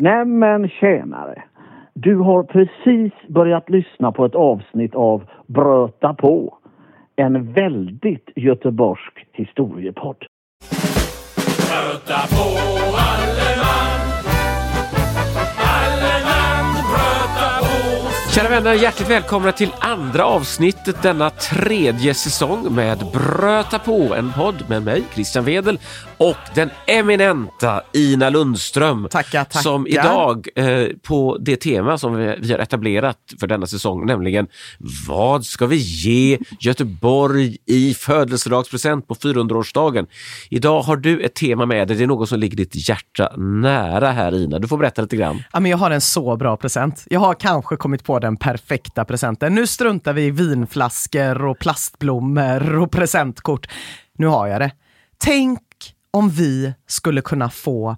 Nämen tjänare! Du har precis börjat lyssna på ett avsnitt av Bröta på. En väldigt göteborgsk historiepodd. Bröta på Kära vänner, hjärtligt välkomna till andra avsnittet denna tredje säsong med Bröta på, en podd med mig, Christian Wedel och den eminenta Ina Lundström. Tackar, tackar. Som idag eh, på det tema som vi, vi har etablerat för denna säsong, nämligen vad ska vi ge Göteborg i födelsedagspresent på 400-årsdagen? Idag har du ett tema med dig, det är något som ligger ditt hjärta nära här Ina. Du får berätta lite grann. Ja, men jag har en så bra present. Jag har kanske kommit på den perfekta presenten. Nu struntar vi i vinflaskor och plastblommor och presentkort. Nu har jag det. Tänk om vi skulle kunna få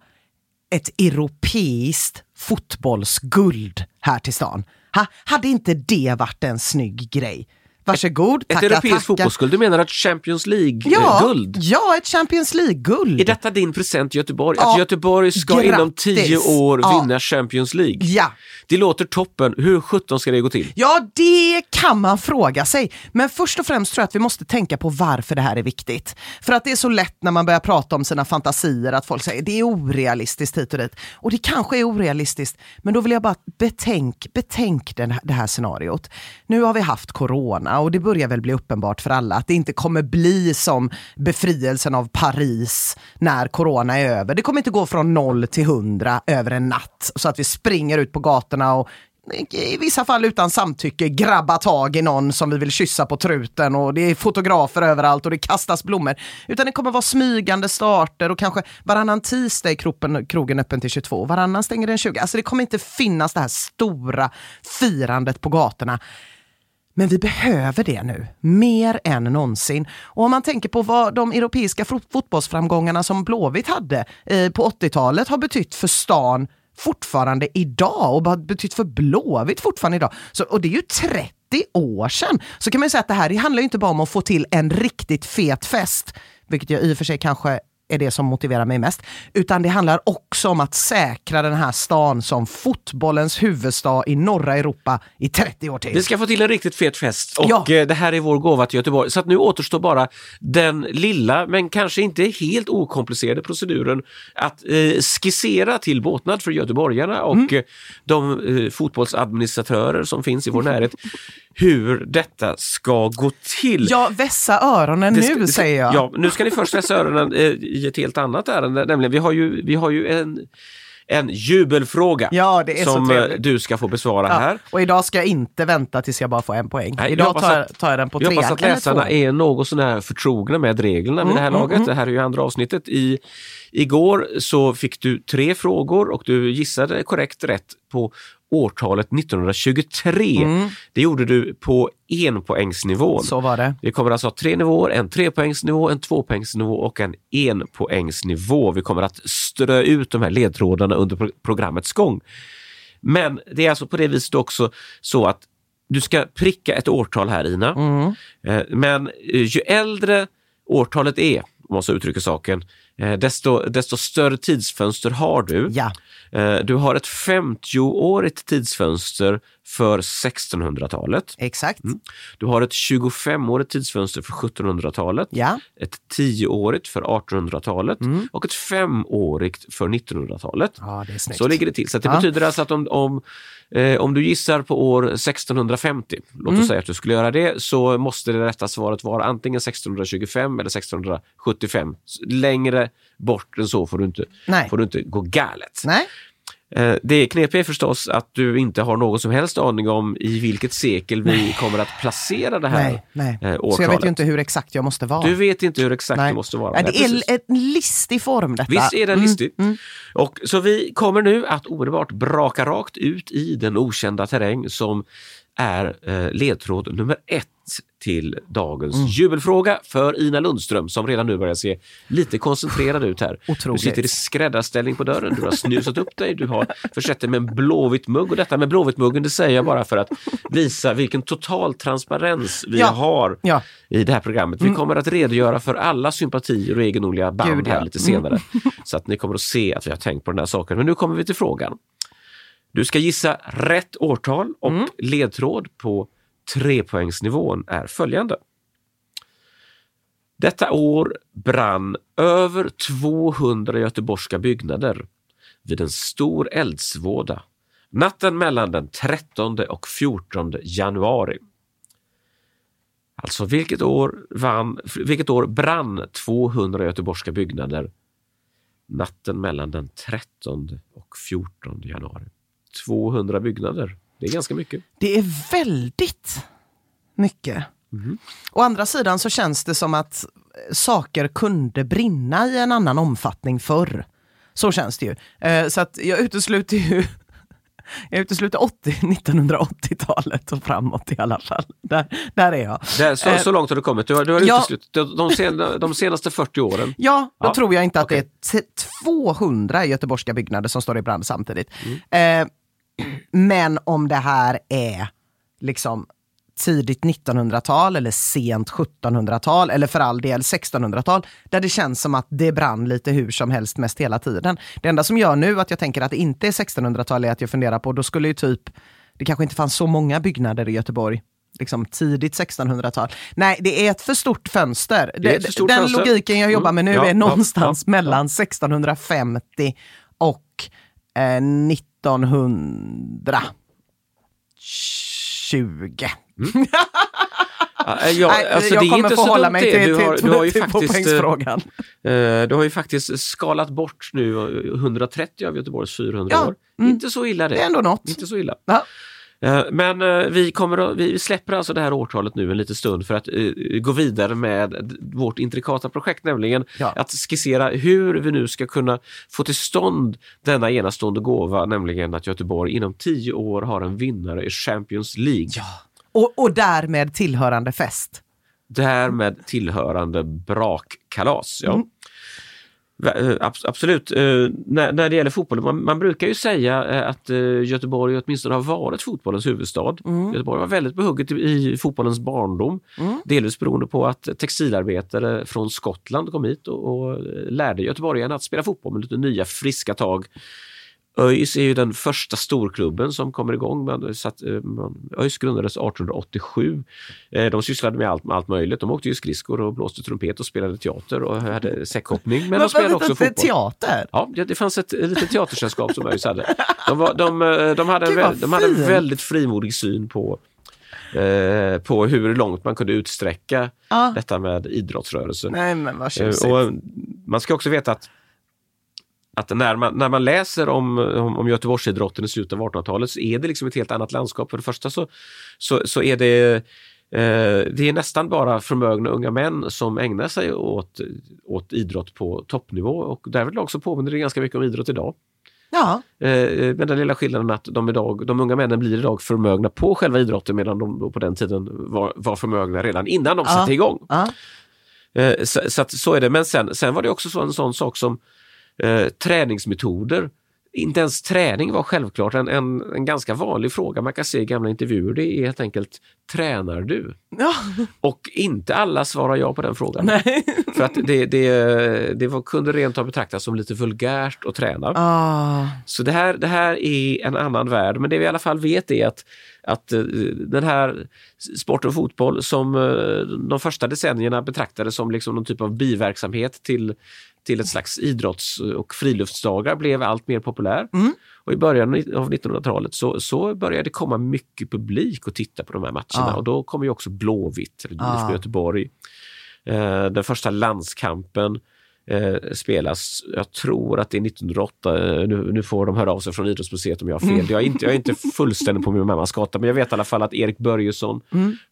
ett europeiskt fotbollsguld här till stan. Ha, hade inte det varit en snygg grej? Varsågod, Ett tackar, europeiskt tackar. fotbollsguld, du menar ett Champions Ja, League-guld? ja, ett Champions League-guld. Är detta din present till Göteborg? Ja, att Göteborg ska inom grattis. tio år Ja. vinna Champions League? Ja. Det låter toppen. Hur sjutton ska det gå till? Ja, det kan man fråga sig. Men först och främst tror jag att vi måste tänka på varför det här är viktigt. För att det är så lätt när man börjar prata om sina fantasier att folk säger det är orealistiskt hit och dit. Och det kanske är orealistiskt, men då vill jag bara betänk, betänk den, det här scenariot. Nu har vi haft corona och det börjar väl bli uppenbart för alla att det inte kommer bli som befrielsen av Paris när corona är över. Det kommer inte gå från noll till hundra över en natt så att vi springer ut på gatorna och i vissa fall utan samtycke grabba tag i någon som vi vill kyssa på truten och det är fotografer överallt och det kastas blommor. Utan det kommer vara smygande starter och kanske varannan tisdag är kroppen, krogen öppen till 22, varannan stänger den 20. Alltså det kommer inte finnas det här stora firandet på gatorna. Men vi behöver det nu, mer än någonsin. Och om man tänker på vad de europeiska fotbollsframgångarna som Blåvitt hade eh, på 80-talet har betytt för stan fortfarande idag och har betytt för Blåvitt fortfarande idag. Så, och det är ju 30 år sedan. Så kan man ju säga att det här det handlar ju inte bara om att få till en riktigt fet fest, vilket jag i och för sig kanske är det som motiverar mig mest. Utan det handlar också om att säkra den här stan som fotbollens huvudstad i norra Europa i 30 år till. Vi ska få till en riktigt fet fest och Ja. eh, det här är vår gåva till Göteborg. Så att nu återstår bara den lilla, men kanske inte helt okomplicerade proceduren att eh, skissera till båtnad för göteborgarna och Mm. eh, de eh, fotbollsadministratörer som finns i vår närhet hur detta ska gå till. Ja, vässa öronen nu ska- ska- säger jag. Ja, nu ska ni först vässa öronen eh, i ett helt annat ärende, nämligen vi har ju, vi har ju en, en jubelfråga Ja, som eh, du ska få besvara Ja, här. Och idag ska jag inte vänta tills jag bara får en poäng. Nej, jag idag hoppas tar, att- jag, tar jag den på tre hoppas att läsarna är något sånär förtrogna med reglerna vid det här Mm, laget. Det här är ju andra avsnittet. I, igår så fick du tre frågor och du gissade korrekt rätt på årtalet 1923. Det gjorde du på enpoängsnivån. Så var det. Vi kommer alltså ha tre nivåer, en trepoängsnivå, en tvåpoängsnivå och en enpoängsnivå. Vi kommer att strö ut de här ledtrådarna under pro- programmets gång. Men det är alltså på det viset också så att du ska pricka ett årtal här Ina. Eh, Men eh, ju äldre årtalet är, om man så uttrycker saken, desto, desto större tidsfönster har du. Ja. Eh, Du har ett 50-årigt tidsfönster för 1600-talet. Exakt. Mm. Du har ett 25-årigt tidsfönster för 1700-talet, Ja. ett 10-årigt för 1800-talet och ett 5-årigt för 1900-talet. Ja, det är snyggt. Så ligger det till. Så det Ja. betyder alltså att om, om, eh, om du gissar på år 1650, låt Mm. oss säga att du skulle göra det, så måste det rätta svaret vara antingen 1625 eller 1675. S- Längre bort än så får du inte, Nej. får du inte gå galet. Nej. Eh, Det knepiga är förstås att du inte har någon som helst aning om i vilket sekel vi kommer att placera det här Nej, nej. eh, Så jag årtalet. vet ju inte hur exakt jag måste vara. Du vet inte hur exakt Nej. det måste vara. Nej, Nej, det är en listig form detta. Visst är den Mm, listig. Och, så vi kommer nu att omedelbart braka rakt ut i den okända terräng som är eh, ledtråd nummer ett till dagens Mm. jubelfråga för Ina Lundström som redan nu börjar se lite koncentrerad ut här. Otroligt. Du sitter i skräddarställning på dörren, du har snusat upp dig, du har försett dig med en blåvitt mugg och detta med blåvitt muggen det säger jag bara för att visa vilken total transparens vi Ja. har Ja. i det här programmet. Vi kommer att redogöra för alla sympatier och egendomliga band Gud, ja. här lite senare. Så att ni kommer att se att vi har tänkt på den här saken. Men nu kommer vi till frågan. Du ska gissa rätt årtal och ledtråd på trepoängsnivån är följande. Detta år brann över 200 göteborgska byggnader vid en stor eldsvåda natten mellan den 13 och 14 januari. Alltså vilket år, vann, vilket år brann 200 göteborgska byggnader natten mellan den 13 och 14 januari? 200 byggnader, det är ganska mycket. Det är väldigt mycket. Mhm. Å andra sidan så känns det som att saker kunde brinna i en annan omfattning förr. Så känns det ju. Eh, Så att jag utesluter ju jag utesluter 80, 1980-talet och framåt i alla fall. Där, där är jag. Där, så, Eh, så långt har du kommit. Du har, du har ja. uteslutit de, sen, de senaste 40 åren. Ja, då Ja, tror jag inte att okej. det är t- 200 göteborgska byggnader som står i brand samtidigt. Mm. Eh, men om det här är liksom tidigt 1900-tal eller sent 1700-tal eller för all del 1600-tal där det känns som att det brann lite hur som helst mest hela tiden. Det enda som gör nu att jag tänker att det inte är 1600-tal är att jag funderar på, då skulle ju typ, det kanske inte fanns så många byggnader i Göteborg liksom tidigt 1600-tal. Nej, det är ett för stort fönster. För stort Den fönster. logiken jag jobbar med nu Mm. Ja, är ja, någonstans ja, mellan 1650 och eh, 1920. Ja, eh, ja, Nej, alltså, jag kommer förhålla dumt mig till, Du har, till, du har ju till faktiskt, eh, eh, du har ju faktiskt skalat bort nu 130 av Göteborgs 400 Ja, år. mm. Inte så illa det. Det är ändå något. Inte så illa. Ja. Eh, Men eh, vi, kommer vi släpper alltså det här årtalet nu en liten stund för att eh, gå vidare med vårt intrikata projekt, nämligen Ja. att skissera hur vi nu ska kunna få till stånd denna enastående gåva, nämligen att Göteborg inom tio år har en vinnare i Champions League. Och, och därmed tillhörande fest. Därmed tillhörande brakkalas. Ja. Mm. Eh, abs- Absolut. Eh, När, när det gäller fotboll, man, man brukar ju säga eh, att Göteborg åtminstone har varit fotbollens huvudstad. Mm. Göteborg var väldigt behugget i, fotbollens barndom. Delvis beroende på att textilarbetare från Skottland kom hit och, och lärde göteborgarna att spela fotboll med lite nya friska tag. ÖIS är ju den första storklubben som kommer igång. Man, eh, man, ÖIS grundades 1887. Eh, De sysslade med allt, med allt möjligt. De åkte ju skridskor och blåste trumpet och spelade teater och hade säckhoppning. Men de spelade också fotboll. teater? Ja, det det fanns ett, litet teatersällskap som ÖIS hade. De, var, de, eh, de, hade en, de hade en väldigt frimodig syn på, eh, på hur långt man kunde utsträcka Ja. detta med idrottsrörelsen. Nej men vad Eh. Och man ska också veta att, att när, man, när man läser om, om, om Göteborgsidrotten i slutet av 1800-talet så är det liksom ett helt annat landskap. För det första så, så, så är det eh, det är nästan bara förmögna unga män som ägnar sig åt, åt idrott på toppnivå och därvidlag så påminner det ganska mycket om idrott idag. Ja, Eh, med den lilla skillnaden att de, idag, de unga männen blir idag förmögna på själva idrotten medan de då på den tiden var, var förmögna redan innan de Ja. satte igång. ja. Eh, Så, så, att, så är det. Men sen, sen var det också så, en sån sak som eh, träningsmetoder. Inte ens träning var självklart en, en, en ganska vanlig fråga man kan se i gamla intervjuer. Det är helt enkelt, tränar du? ja. Och inte alla svarar ja på den frågan. För att det, det, det var, kunde rent av betraktas som lite vulgärt att träna. Ah. Så det här, det här är en annan värld, men det vi i alla fall vet är att, att eh, den här sporten fotboll som eh, de första decennierna betraktades som liksom någon typ av biverksamhet till, till ett slags idrotts och friluftsdagar blev allt mer populär. Och i början av 1900-talet så, så började det komma mycket publik och titta på de här matcherna Ja. och då kom ju också Blåvitt, eller IFK Ja. Göteborg. Eh, den första landskampen eh, spelas. Jag tror att det är 1908. Eh, nu, nu får de höra av sig från Idrottsmuseet om jag har fel. Jag, är inte, jag är inte fullständig på min mammas gata, men jag vet i alla fall att Erik Börjesson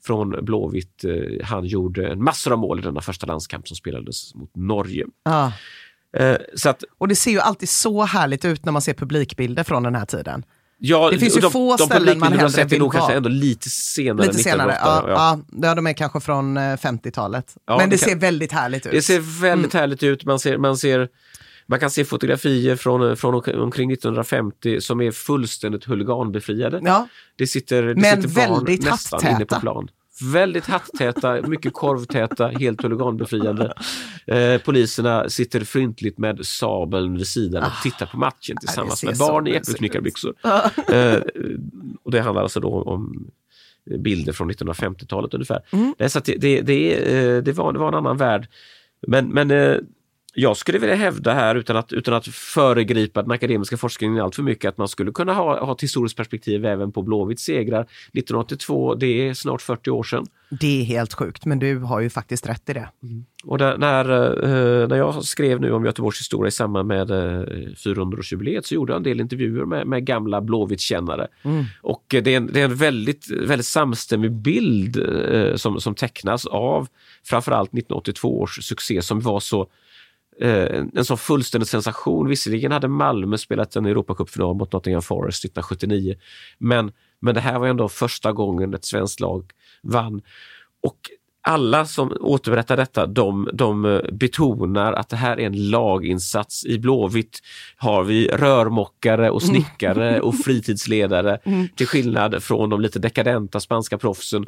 från Blåvitt, eh, han gjorde en massor av mål i denna första landskamp som spelades mot Norge. Ja. Eh, så att, Och det ser ju alltid så härligt ut när man ser publikbilder från den här tiden. Ja, Det finns ju de, få de ställen man hellre sett vill vara. ändå lite senare. Lite senare, 1908, ja, ja. ja, de är kanske från eh, 50-talet. Ja, Men det, det kan- ser väldigt härligt ut. Det ser väldigt härligt ut. Man, ser, man, ser, man kan se fotografier från, från omkring 1950 som är fullständigt huliganbefriade. Ja. Det sitter, det Men sitter barn väldigt nästan inne på plan. Väldigt hatttäta, mycket korvtäta, helt huliganbefriade. Eh, poliserna sitter fryntligt med sabeln vid sidan och tittar på matchen tillsammans med barn i äppelknyckarbyxor. Eh, och det handlar alltså då om bilder från 1950-talet ungefär. Mm. Nej, så att det, det, det, eh, det, var, det var en annan värld. Men, men eh, jag skulle vilja hävda här utan att, utan att föregripa den akademiska forskningen allt för mycket att man skulle kunna ha, ha ett historiskt perspektiv även på Blåvitts segrar. 1982, det är snart 40 år sedan. Det är helt sjukt, men du har ju faktiskt rätt i det. Och där, när, eh, när jag skrev nu om Göteborgs historia i samband med eh, 400-årsjubileet så gjorde jag en del intervjuer med, med gamla Blåvitt-kännare. Och eh, det är, en, det är en väldigt, väldigt samstämmig bild eh, som, som tecknas av framförallt 1982 års succé som var så eh, en sån fullständig sensation. Visserligen hade Malmö spelat en Europacupfinal mot Nottingham Forest 1979, men, men det här var ändå första gången ett svenskt lag vann. Och alla som återberättar detta, de, de eh, betonar att det här är en laginsats. I Blåvitt har vi rörmokare och snickare och fritidsledare till skillnad från de lite dekadenta spanska proffsen.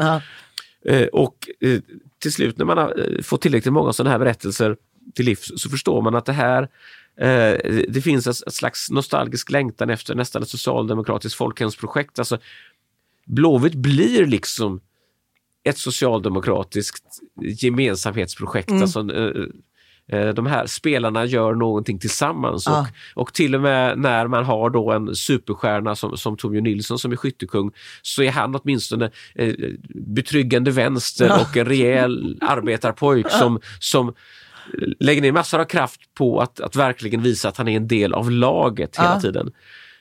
Eh, och eh, till slut när man har fått tillräckligt många sådana här berättelser till livs så förstår man att det här eh, det finns ett, slags nostalgisk längtan efter nästan ett socialdemokratiskt folkhemsprojekt. Alltså, Blåvitt blir liksom ett socialdemokratiskt gemensamhetsprojekt. Alltså, eh, eh, de här spelarna gör någonting tillsammans Ja. och, och till och med när man har då en superstjärna som, som Torbjörn Nilsson som är skyttekung så är han åtminstone eh, betryggande vänster och en rejäl arbetarpojk som, som lägger ner massor av kraft på att, att verkligen visa att han är en del av laget hela Ja. tiden.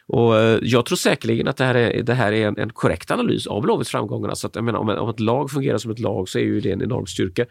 Och eh, Jag tror säkerligen att det här är, det här är en, en korrekt analys av Blåvitts framgångar. Alltså att, jag menar, om, om ett lag fungerar som ett lag så är ju det en enorm styrka.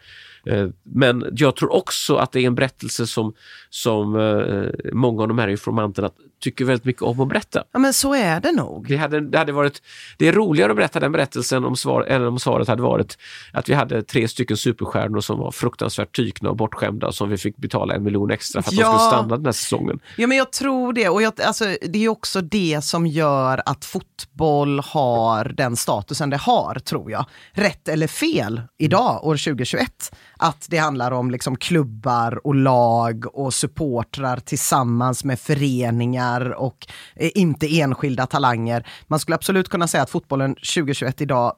Eh, Men jag tror också att det är en berättelse som, som eh, många av de här informanterna tycker väldigt mycket om att berätta. Ja, men så är det nog. Det, hade, det, hade varit, det är roligare att berätta den berättelsen om svar, än om svaret hade varit att vi hade tre stycken superstjärnor som var fruktansvärt tykna och bortskämda som vi fick betala en miljon extra för att de Ja. skulle stanna den här säsongen. Ja, men jag tror det. Och jag, alltså, det är också det som gör att fotboll har den statusen det har, tror jag. Rätt eller fel idag, år 2021. Att det handlar om liksom klubbar och lag och supportrar tillsammans med föreningar och eh, inte enskilda talanger. Man skulle absolut kunna säga att fotbollen 2021 idag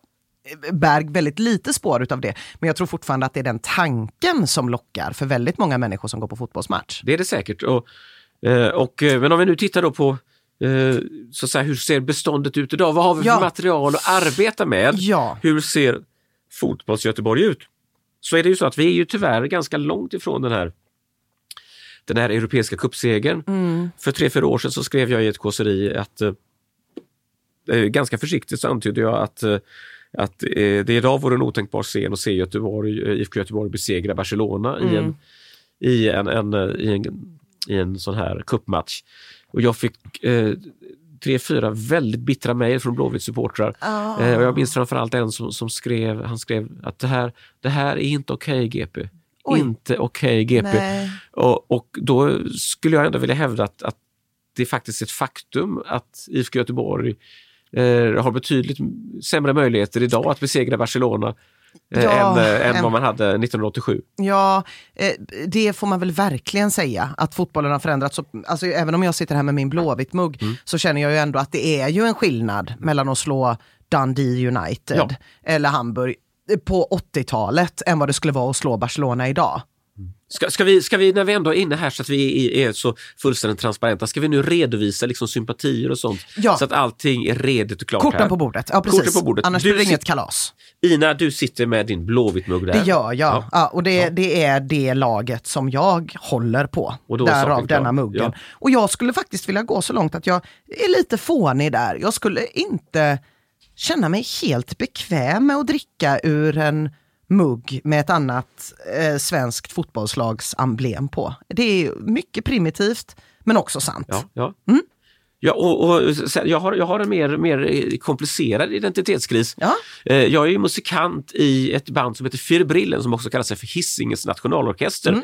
eh, bär väldigt lite spår utav det. Men jag tror fortfarande att det är den tanken som lockar för väldigt många människor som går på fotbollsmatch. Det är det säkert. Och, eh, och, men om vi nu tittar då på så att säga, hur ser beståndet ut idag? Vad har vi Ja. för material att arbeta med? Ja. Hur ser fotbolls-Göteborg ut? Så är det ju så att vi är ju tyvärr ganska långt ifrån den här den här europeiska cupsegern. För tre, fyra år sedan så skrev jag i ett kåseri att eh, eh, ganska försiktigt så antydde jag att, eh, att eh, det idag vore en otänkbar scen att se Göteborg, eh, IFK Göteborg besegra Barcelona i en, i en, en, i en, i en sån här cupmatch. Och jag fick eh, tre, fyra väldigt bittra mejl från Blåvitts supportrar. Eh, och jag minns framförallt en som, som skrev, han skrev att det här, det här är inte okej GP. Oj. Inte okej GP. Nej. Och, och då skulle jag ändå vilja hävda att, att det är faktiskt ett faktum att IFK Göteborg eh, har betydligt sämre möjligheter idag att besegra Barcelona eh, Ja, än, eh, än vad man hade 1987. Ja, eh, det får man väl verkligen säga, att fotbollen har förändrats. Så, alltså, även om jag sitter här med min Blåvitt-mugg Mm. så känner jag ju ändå att det är ju en skillnad mellan att slå Dundee United Ja. eller Hamburg eh, på 80-talet än vad det skulle vara att slå Barcelona idag. Ska, ska, vi, ska vi, när vi ändå är inne här så att vi är, är så fullständigt transparenta, ska vi nu redovisa liksom sympatier och sånt? Ja. Så att allting är redigt och klart Korten här. på bordet. Ja, precis. Korten på bordet. Annars Du blir det inget kalas. Ina, du sitter med din Blåvitt-mugg där. Det gör jag. Ja. Ja. och det, det är det laget som jag håller på. Och då Därav denna muggen. Ja. Och jag skulle faktiskt vilja gå så långt att jag är lite fånig där. Jag skulle inte känna mig helt bekväm med att dricka ur en mugg med ett annat eh, svenskt fotbollslags emblem på. Det är mycket primitivt, men också sant. Ja, ja. Mm. Ja, och, och, sen, jag, har, jag har en mer, mer eh, komplicerad identitetskris. Ja. Eh, Jag är ju musikant i ett band som heter Firbrillen som också kallar sig för Hisingens nationalorkester. Mm.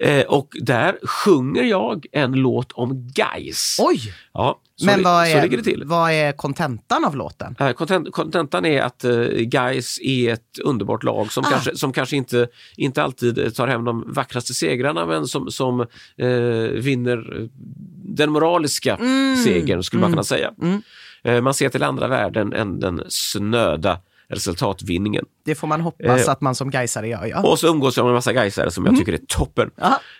Eh, och där sjunger jag en låt om Gais. Oj! Ja, Men det- vad är, vad är kontentan av låten? Eh, kontent- Kontentan är att uh, Gais är ett underbart lag som, Ah. kanske, som kanske inte, inte alltid eh, tar hem de vackraste segrarna men som, som eh, vinner eh, den moraliska Mm. segern skulle man kunna säga. Eh, man ser till andra värden än den snöda resultatvinningen. Det får man hoppas Eh, att man som Gaisare gör. Ja. Och så umgås jag med en massa Gaisare som jag Mm. tycker är toppen.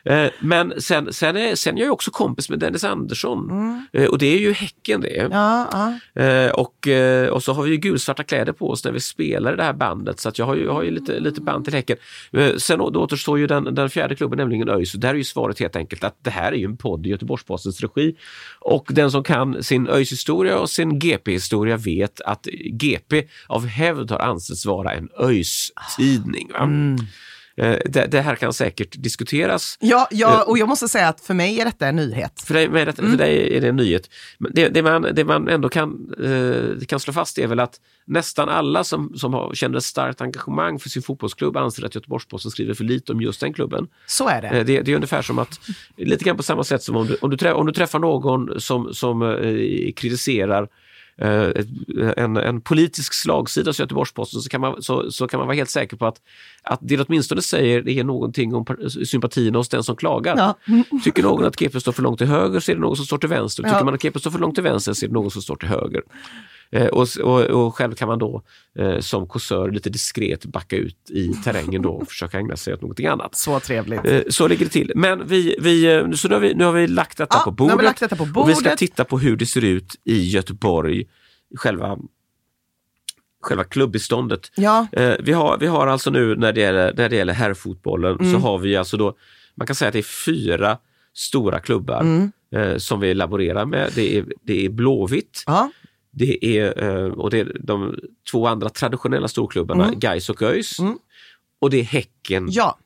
Eh, men sen, sen, är, sen är jag också kompis med Dennis Andersson Mm. eh, och det är ju Häcken det. Ja. Eh, och, eh, och så har vi ju gulsvarta kläder på oss när vi spelar i det här bandet så att jag har ju, jag har ju lite, lite band till Häcken. Eh, sen då återstår ju den, den fjärde klubben, nämligen ÖIS. Där är ju svaret helt enkelt att det här är ju en podd i Göteborgs-Postens regi. Och den som kan sin ÖIS historia och sin GP-historia vet att GP av hävd har ansetts vara en ÖIS-tidning. va? Eh, det, det här kan säkert diskuteras. Ja, ja, och jag måste säga att för mig är detta en nyhet. För dig, detta, Mm. för dig är det en nyhet. Men det, det, man, det man ändå kan, eh, kan slå fast är väl att nästan alla som, som har, känner ett starkt engagemang för sin fotbollsklubb anser att Göteborgs-Posten skriver för lite om just den klubben. Så är det. Eh, det, det är ungefär som att, lite grann på samma sätt som om du, om du, trä, om du träffar någon som, som eh, kritiserar eh, en, en politisk slagsida hos Göteborgs-Posten så kan, man, så, så kan man vara helt säker på att, att det de åtminstone säger är någonting om sympatierna hos den som klagar. Ja. Tycker någon att GP står för långt till höger så är det någon som står till vänster. Tycker Ja. man att GP står för långt till vänster så är det någon som står till höger. Eh, och, och, och själv kan man då eh, som kåsör lite diskret backa ut i terrängen då och försöka ägna sig åt någonting annat. Så trevligt. Eh, Så ligger det till. Men vi, vi, så nu har vi, nu har vi lagt detta Ja, på nu bordet. har vi lagt detta på Och vi ska bordet. titta på hur det ser ut i Göteborg, själva, själva klubbeståndet. Ja. Vi, har, vi har alltså nu när det gäller, när det gäller herrfotbollen Mm. så har vi alltså då, man kan säga att det är fyra stora klubbar Mm. som vi laborerar med. Det är, det är Blåvitt, Ja. Det är, eh, och det är de två andra traditionella storklubbarna, Mm. Gais och ÖIS. Mm. Och det är Häcken. ja.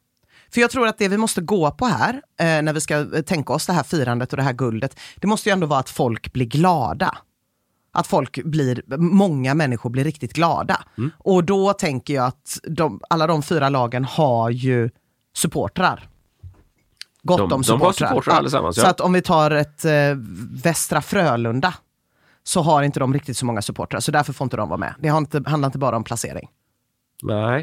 För jag tror att det vi måste gå på här, eh, när vi ska eh, tänka oss det här firandet och det här guldet, det måste ju ändå vara att folk blir glada. Att folk blir, många människor blir riktigt glada. Mm. Och då tänker jag att de, alla de fyra lagen har ju supportrar. Gott De- om de har supportrar. supportrar allesammans, ja. Så att om vi tar ett eh, Västra Frölunda så har inte de riktigt så många supportrar, så därför får inte de vara med. Det inte, handlar inte bara om placering. Nej,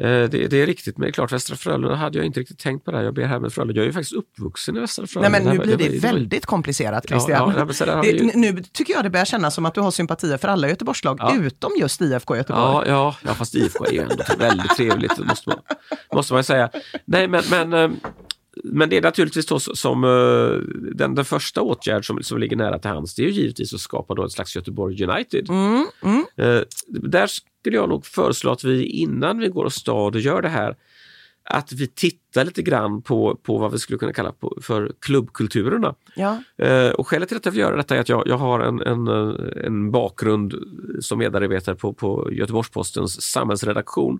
eh, det, det är riktigt. Men det är klart, Västra Frölunda hade jag inte riktigt tänkt på det här. Jag ber här med Frölunda. Jag är ju faktiskt uppvuxen i Västra Nej Frölunda. men nu blir det, var- väldigt komplicerat Ja, Christian. ja, har det, ju- Nu tycker jag det börjar kännas som att du har sympatier för alla Göteborgslag Ja. utom just IFK Göteborg. Ja, ja, ja, fast IFK är ju ändå väldigt trevligt, det måste man, måste man säga. Nej, men, men, eh, men det är naturligtvis då som eh, den, den första åtgärd som, som ligger nära till hands, det är ju givetvis att skapa då ett slags Göteborg United. Mm, mm. Eh, där skulle jag nog föreslå att vi innan vi går åstad och gör det här, att vi tittar lite grann på, på vad vi skulle kunna kalla på, för klubbkulturerna. Ja. Eh, och skälet till att jag vill göra detta är att jag, jag har en, en, eh, en bakgrund som medarbetare på, på Göteborgs-Postens samhällsredaktion.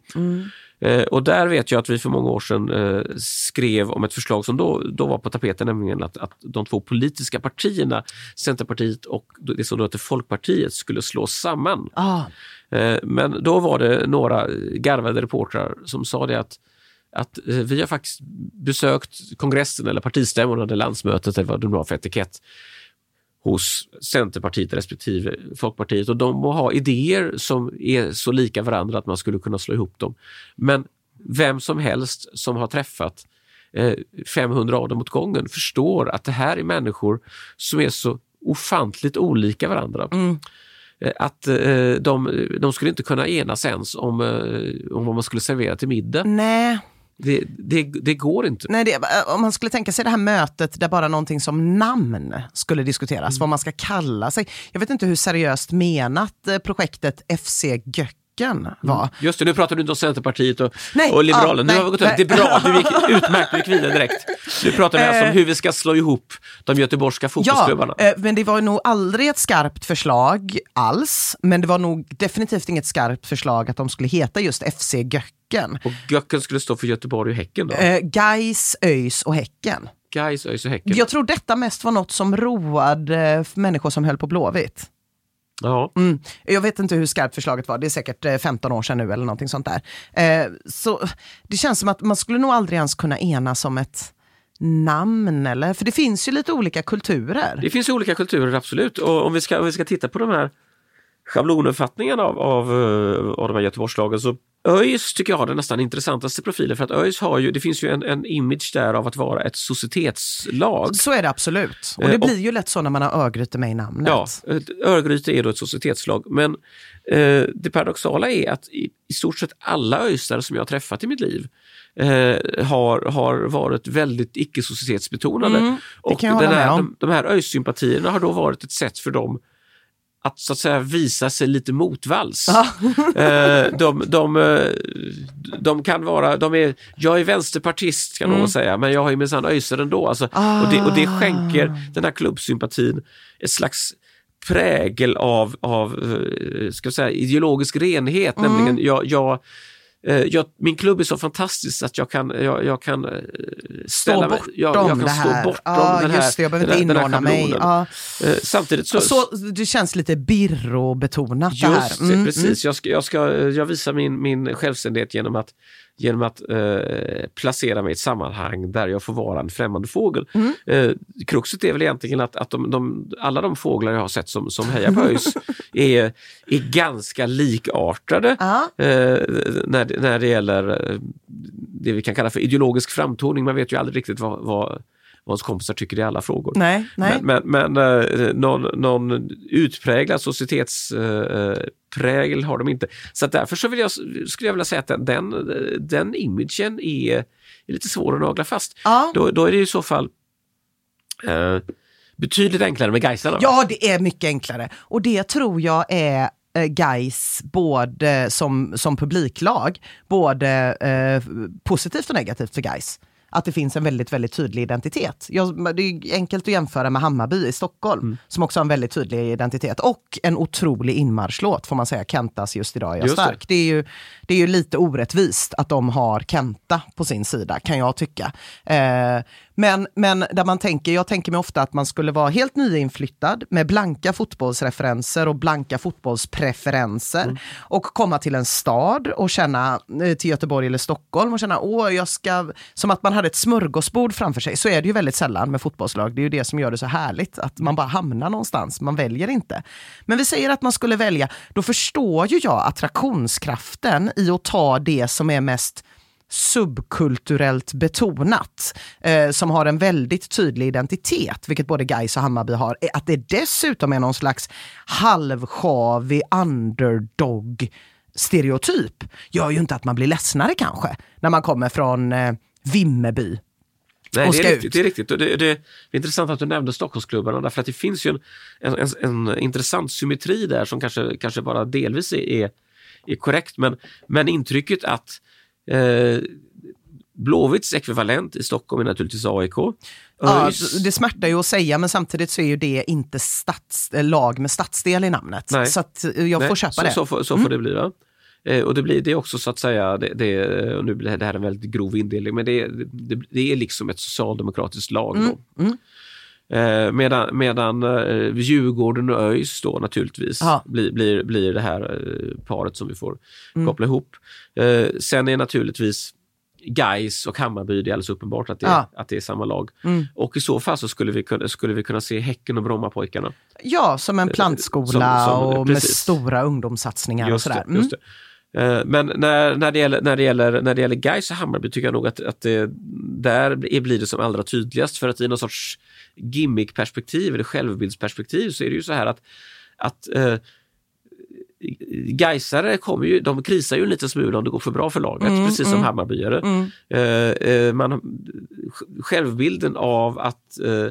Eh, och där vet jag att vi för många år sedan eh, skrev om ett förslag som då, då var på tapeten, nämligen att, att de två politiska partierna, Centerpartiet och det som då heter Folkpartiet, skulle slås samman. Ah, Eh, Men då var det några garvade reportrar som sa det att, att eh, vi har faktiskt besökt kongressen eller partistämman eller landsmötet eller vad det nu var för etikett hos Centerpartiet respektive Folkpartiet och de må ha idéer som är så lika varandra att man skulle kunna slå ihop dem. Men vem som helst som har träffat eh, 500 av dem åt gången förstår att det här är människor som är så ofantligt olika varandra. mm. Eh, Att eh, de, de skulle inte kunna enas ens om, eh, om vad man skulle servera till middag. Nej, Det, det, det går inte. Nej, det, eh, om man skulle tänka sig det här mötet där bara någonting som namn skulle diskuteras, vad man ska kalla sig. Jag vet inte hur seriöst menat eh, projektet FC Göcken var. Just det, nu pratar du inte om Centerpartiet och, Nej, och Liberalerna. ja, nu nej, har vi gått över. Det är bra, du gick utmärkt, du gick vidare direkt. Nu pratar vi alltså om Eh. hur vi ska slå ihop de göteborgska fotbollsklubbarna. Ja, eh, men det var nog aldrig ett skarpt förslag alls. Men det var nog definitivt inget skarpt förslag att de skulle heta just FC Göcken. Och Göcken skulle stå för Göteborg och Häcken då? Eh, Gais, ÖIS och Häcken. Gais, ÖIS och Häcken. Jag tror detta mest var något som roade människor som höll på Blåvitt. Ja. Mm. Jag vet inte hur skarpt förslaget var, det är säkert eh, 15 år sedan nu eller någonting sånt där. Eh, så det känns som att man skulle nog aldrig ens kunna enas om ett namn, eller? För det finns ju lite olika kulturer. Det finns ju olika kulturer, absolut. Och om vi ska, om vi ska titta på de här schablonuppfattningen av, av, eh, av de här Göteborgslagen så ÖIS tycker jag har den nästan intressantaste profilen för att ÖIS har ju, det finns ju en, en image där av att vara ett societetslag. Så är det absolut. Och Eh, det blir ju lätt så när man har Örgryte med i namnet. Ja, Örgryte är då ett societetslag men eh, det paradoxala är att i, i stort sett alla ÖISare som jag har träffat i mitt liv eh, har, har varit väldigt icke-societetsbetonade. Mm, och den här, de, de här ÖIS-sympatierna har då varit ett sätt för dem att så att säga visa sig lite motvalls. Eh, de, de, eh, de kan vara, de är, jag är vänsterpartist kan någon säga, men jag har ju minsann ÖISer ändå. Alltså, och, det, och det skänker den här klubbsympatin ett slags prägel av, av eh, ska säga, ideologisk renhet. Nämligen jag, jag, jag, min klubb är så fantastisk att jag kan, jag, jag kan eh, ställa mig, bortom jag, jag kan det stå här. bortom Ja, den här, just det, jag behöver inte inordna mig. Ja. Eh, Samtidigt så, Så det känns lite birro-betonat det här. Just det, Mm, precis. Jag, ska, jag, ska, jag visar min, min självständighet genom att, genom att eh, placera mig i ett sammanhang där jag får vara en främmande fågel. Mm. Eh, kruxet är väl egentligen att, att de, de, alla de fåglar jag har sett som, som hejar på ÖIS är, är ganska likartade Ja. eh, när, när det gäller eh, det vi kan kalla för ideologisk framtoning. Man vet ju aldrig riktigt vad, vad, vad ens kompisar tycker i alla frågor. Nej, nej. Men, men, men eh, någon, någon utpräglad societetsprägel har de inte. Så därför så vill jag, skulle jag vilja säga att den, den, den imagen är, är lite svår att nagla fast. Ja. Då, då är det i så fall eh, betydligt enklare med Gaisarna. Ja, det är mycket enklare. Och det tror jag är eh, Gais både som, som publiklag, både eh, positivt och negativt för Gais. Att det finns en väldigt, väldigt tydlig identitet. Jag, det är enkelt att jämföra med Hammarby i Stockholm, Mm. som också har en väldigt tydlig identitet. Och en otrolig inmarschlåt, får man säga. Kentas Just idag är jag Just det. stark. Det. är ju, det är ju lite orättvist att de har Kenta på sin sida, kan jag tycka. Eh, men, men där man tänker, jag tänker mig ofta att man skulle vara helt nyinflyttad med blanka fotbollsreferenser och blanka fotbollspreferenser och komma till en stad och känna, eh, till Göteborg eller Stockholm och känna, åh, jag ska, som att man hade ett smörgåsbord framför sig. Så är det ju väldigt sällan med fotbollslag. Det är ju det som gör det så härligt, att man bara hamnar någonstans, man väljer inte. Men vi säger att man skulle välja, då förstår ju jag attraktionskraften i att ta det som är mest subkulturellt betonat, eh, som har en väldigt tydlig identitet, vilket både Gais och Hammarby har. Att det dessutom är någon slags halvsjavig underdog stereotyp gör ju inte att man blir ledsnare kanske, när man kommer från eh, Vimmerby. Nej, det, är riktigt, det är riktigt. Det, det, är intressant att du nämnde Stockholmsklubbarna därför att det finns ju en, en, en, en intressant symmetri där som kanske, kanske bara delvis är, är, är korrekt. Men, men intrycket att eh, Blåvitts ekvivalent i Stockholm är naturligtvis AIK. Ja, det smärtar ju att säga, men samtidigt så är ju det inte stads, eh, lag med stadsdel i namnet. Nej. Så eh, jag Nej, får köpa så, det. Mm. Så, får, så får det bli. Va? Eh, och det blir det också så att säga, det, det, och nu blir det här en väldigt grov indelning, men det, det, det är liksom ett socialdemokratiskt lag. Mm, Då. Eh, medan medan eh, Djurgården och ÖIS då naturligtvis blir, blir, blir det här eh, paret som vi får Mm. koppla ihop. Eh, sen är naturligtvis Gais och Hammarby, det är alldeles uppenbart att det, Ja. att det är samma lag. Mm. Och i så fall så skulle vi kunna, skulle vi kunna se Häcken och Brommapojkarna. Ja, som en plantskola Eh, som- som- och med precis. stora ungdomssatsningar och Just sådär. just det. Eh, Men när, när, det gäller, när, det gäller, när det gäller Gais och Hammarby tycker jag nog att, att det, där blir det som allra tydligast för att i någon sorts gimmickperspektiv eller självbildsperspektiv så är det ju så här att, att eh, Gaisare kommer ju, de krisar ju en liten smula om det går för bra för laget, Mm, precis som Hammarbyare. Eh, eh, man, självbilden av att eh, eh,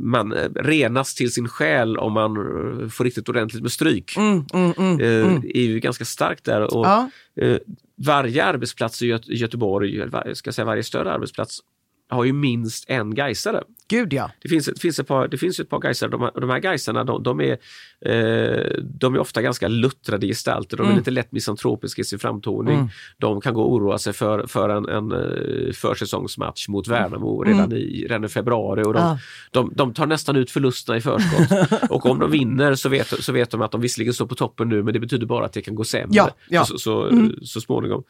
man renas till sin själ om man eh, får riktigt ordentligt med stryk. Mm, mm, mm, eh, mm. är ju ganska starkt där. Och, Ja. eh, varje arbetsplats i Göte- Göteborg, ska säga varje större arbetsplats, har ju minst en Gaisare. Gud ja. Det finns, det finns, ett, par, det finns ett par Gaisare, de, de här Gaisarna de, de, är, eh, de är ofta ganska luttrade gestalter, de är Mm. lite lätt misantropiska i sin framtoning. De kan gå och oroa sig för, för en, en eh, försäsongsmatch mot Värnamo redan, i, redan i februari. Och de, Mm. Ja. de, de tar nästan ut förlusterna i förskott. och om de vinner så vet, så vet de att de visserligen står på toppen nu men det betyder bara att det kan gå sämre Ja, ja. Så, så, så småningom.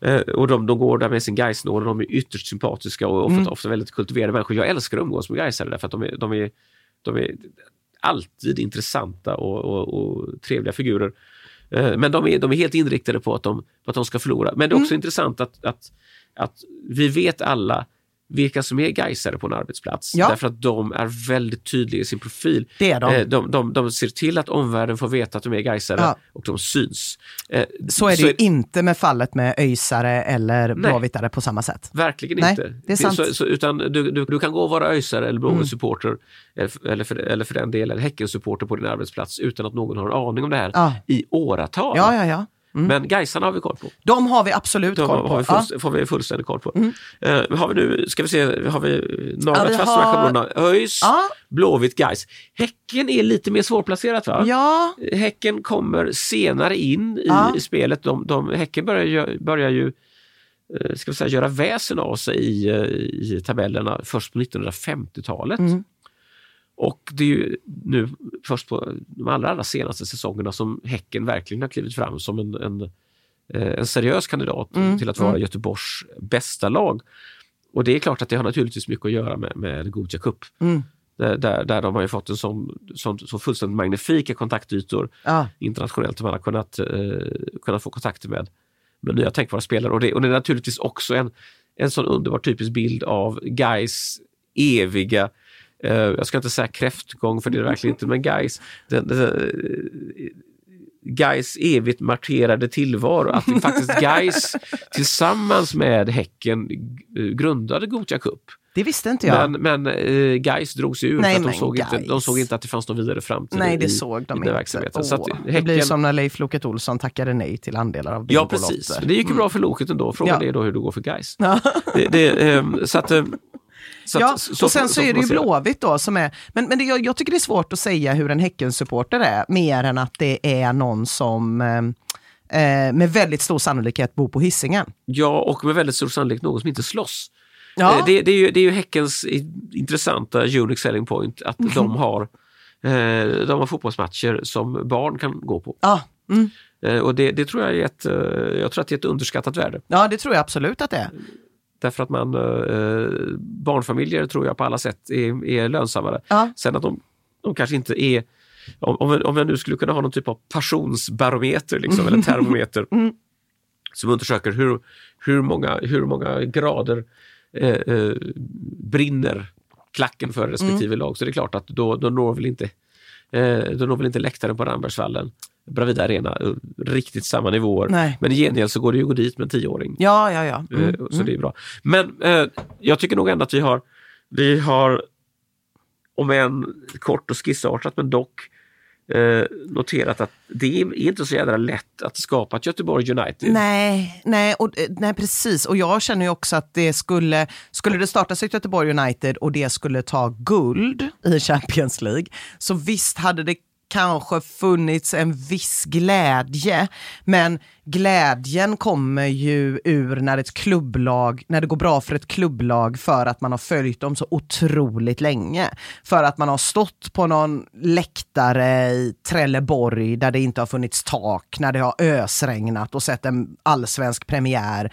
Eh, och de, de går där med sin Gaisnål och de är ytterst sympatiska och ofta, ofta väldigt kultiverade människor. Jag älskar att umgås med Gaisare därför att de är, de är, de är alltid intressanta och, och, och trevliga figurer. Eh, men de är, de är helt inriktade på att de, på att de ska förlora. Men det är också intressant att, att, att vi vet alla vilka som är Gaisare på en arbetsplats. Ja. Därför att de är väldigt tydliga i sin profil. Det är de. Eh, de, de, de ser till att omvärlden får veta att de är Gaisare Ja. och de syns. Eh, Så är det ju inte med fallet med ÖISare eller. Blåvittare på samma sätt. Verkligen Nej, inte. det är sant. Så, så, utan du, du, du kan gå och vara ÖISare eller Blåvitt-supporter eller, för- eller, för, eller för den delen Häcken-supporter på din arbetsplats utan att någon har en aning om det här Ja. i åratal. Ja, ja, ja. Men Gaisarna har vi koll på. De har vi absolut De koll på. har vi Ja. Mm. fullst, får vi fullständig koll på. Eh, har vi nu, ska vi se, har vi naglat Ja, fast har- schablonerna? ÖIS, Ja. Blåvitt, Gais. Häcken är lite mer svårplacerat va? Ja, Häcken kommer senare in i, Ja. spelet. De, de, häcken börjar ju, börjar ju eh, ska vi säga, göra väsen av sig i, eh, i tabellerna först på 1950-talet. Mm. Och det är ju nu först på de allra, allra senaste säsongerna som Häcken verkligen har klivit fram som en, en, eh, en seriös kandidat Mm, till att vara Göteborgs bästa lag. Och det är klart att det har naturligtvis mycket att göra med, med Gothia Cup. Mm. Där, där, där de har ju fått en sån, sån, så fullständigt magnifika kontaktytor ja. internationellt som man har kunnat, eh, kunnat få kontakter med, med nya tänkbara spelare. Och det, och det är naturligtvis också en, en sån underbar typisk bild av Guys eviga jag ska inte säga kräftgång för det är det verkligen inte, men Guys den, den, eh, Gais evigt markerade tillvaro. Att det faktiskt Gais tillsammans med Häcken eh, grundade Gothia Cup. Det visste inte jag. Men, men eh, Gais drog sig ur Nej, för att de såg, inte, de såg inte att det fanns någon vidare framtid Nej, i, det såg i de den inte. verksamheten. Så att Åh, Det Häcken, blir som när Leif Loket Olsson tackade nej till andelar av Ja, Bingolotto. precis. Men det gick ju bra för Loket ändå. Frågan Ja. är då hur det går för. Ja. Det, det, ehm, så att, ehm, så att- Ja, så- och sen så, får är det ju Blåvitt då som är... Men, men det, jag, jag tycker det är svårt att säga hur en Häcken-supporter är, mer än att det är någon som eh, eh, med väldigt stor sannolikhet bor på Hisingen. Ja, och med väldigt stor sannolikhet någon som inte slåss. Ja. Eh, Det, det, är ju, det är ju Häckens intressanta unique selling point att Mhm. de har eh, de har fotbollsmatcher som barn kan gå på. Ja, mm. Eh, Och det, det tror jag är ett, eh, jag tror att det är ett underskattat värde. ja, det tror jag absolut att det är. Därför att man, eh, barnfamiljer tror jag på alla sätt är, är lönsammare. Ja. Sen att de, de kanske inte är, om, om, jag- om jag nu skulle kunna ha någon typ av passionsbarometer liksom, eller termometer som undersöker hur, hur, många, hur många grader eh, eh, brinner klacken för respektive lag. Så det är klart att då, då når väl inte eh, då når väl inte läktaren på Rambergsvallen Bravida Arena eh, riktigt samma nivåer. Nej. Men i gengäld så går det ju att gå dit med en tioåring. Ja, ja, ja. Mm. Eh, Så det är bra. Men eh, jag tycker nog ändå att vi har, vi har om än kort och skissartat men dock eh, noterat att det är inte så jädra lätt att skapa ett Göteborg United. Nej, nej, och, eh, nej, precis. Och jag känner ju också att det skulle, skulle det startas ett Göteborg United och det skulle ta guld i Champions League, så visst hade det kanske funnits en viss glädje, men glädjen kommer ju ur när ett klubblag, när det går bra för ett klubblag för att man har följt dem så otroligt länge. För att man har stått på någon läktare i Trelleborg där det inte har funnits tak, när det har ösregnat och sett en allsvensk premiär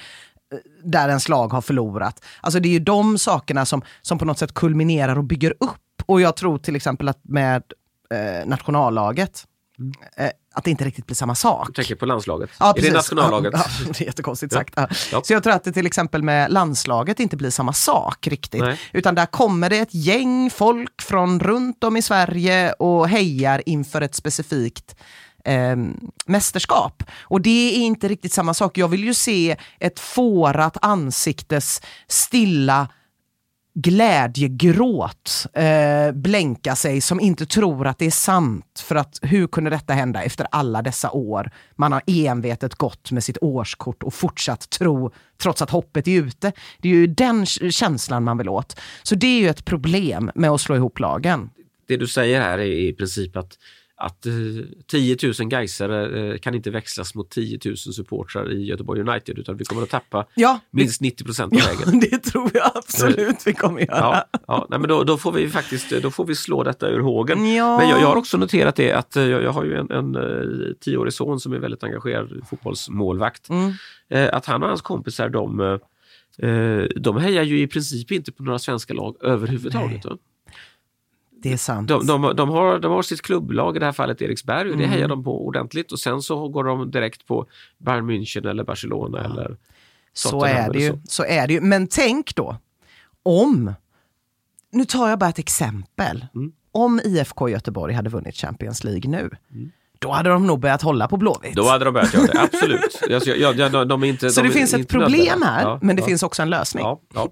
eh, där ens lag har förlorat. Alltså det är ju de sakerna som, som på något sätt kulminerar och bygger upp. Och jag tror till exempel att med eh, nationallaget, eh, att det inte riktigt blir samma sak. Jag tänker på landslaget. Ja, är det precis. nationallaget? Ja, det är jättekonstigt sagt. Ja. Ja. Så jag tror att det till exempel med landslaget inte blir samma sak riktigt. Nej. Utan där kommer det ett gäng folk från runt om i Sverige och hejar inför ett specifikt eh, mästerskap. Och det är inte riktigt samma sak. Jag vill ju se ett fårat ansiktes stilla glädjegråt eh, blänka sig som inte tror att det är sant. För att hur kunde detta hända efter alla dessa år? Man har envetet gått med sitt årskort och fortsatt tro trots att hoppet är ute. Det är ju den känslan man vill åt. Så det är ju ett problem med att slå ihop lagen. Det du säger här är i princip att att eh, 10 000 Gaisare eh, kan inte växlas mot 10 000 supportrar i Göteborg United utan vi kommer att tappa Ja, minst 90 procent på ja vägen. det tror jag absolut vi kommer göra. Ja, ja nej, men då, då får vi faktiskt då får vi slå detta ur hågen. Ja. Men jag, jag har också noterat det att eh, jag, jag har ju en, en eh, tioårig son som är väldigt engagerad fotbollsmålvakt. Mm. Eh, att han och hans kompisar de, eh, eh, de hejar ju i princip inte på några svenska lag överhuvudtaget. Va? Det är sant. De, de, de, har, de har sitt klubblag, i det här fallet Eriksberg, och det Mm. hejar de på ordentligt och sen så går de direkt på Bayern München eller Barcelona eller Så är, det ju, så. så är det ju. Men tänk då, om, nu tar jag bara ett exempel, Mm. om IFK Göteborg hade vunnit Champions League nu, då hade de nog börjat hålla på Blåvitt. Mm. Då hade de börjat göra det, absolut. Jag, jag, jag, de, de är inte, så de det finns ett problem nödvändiga. här, Ja, men det ja, finns också en lösning. Ja,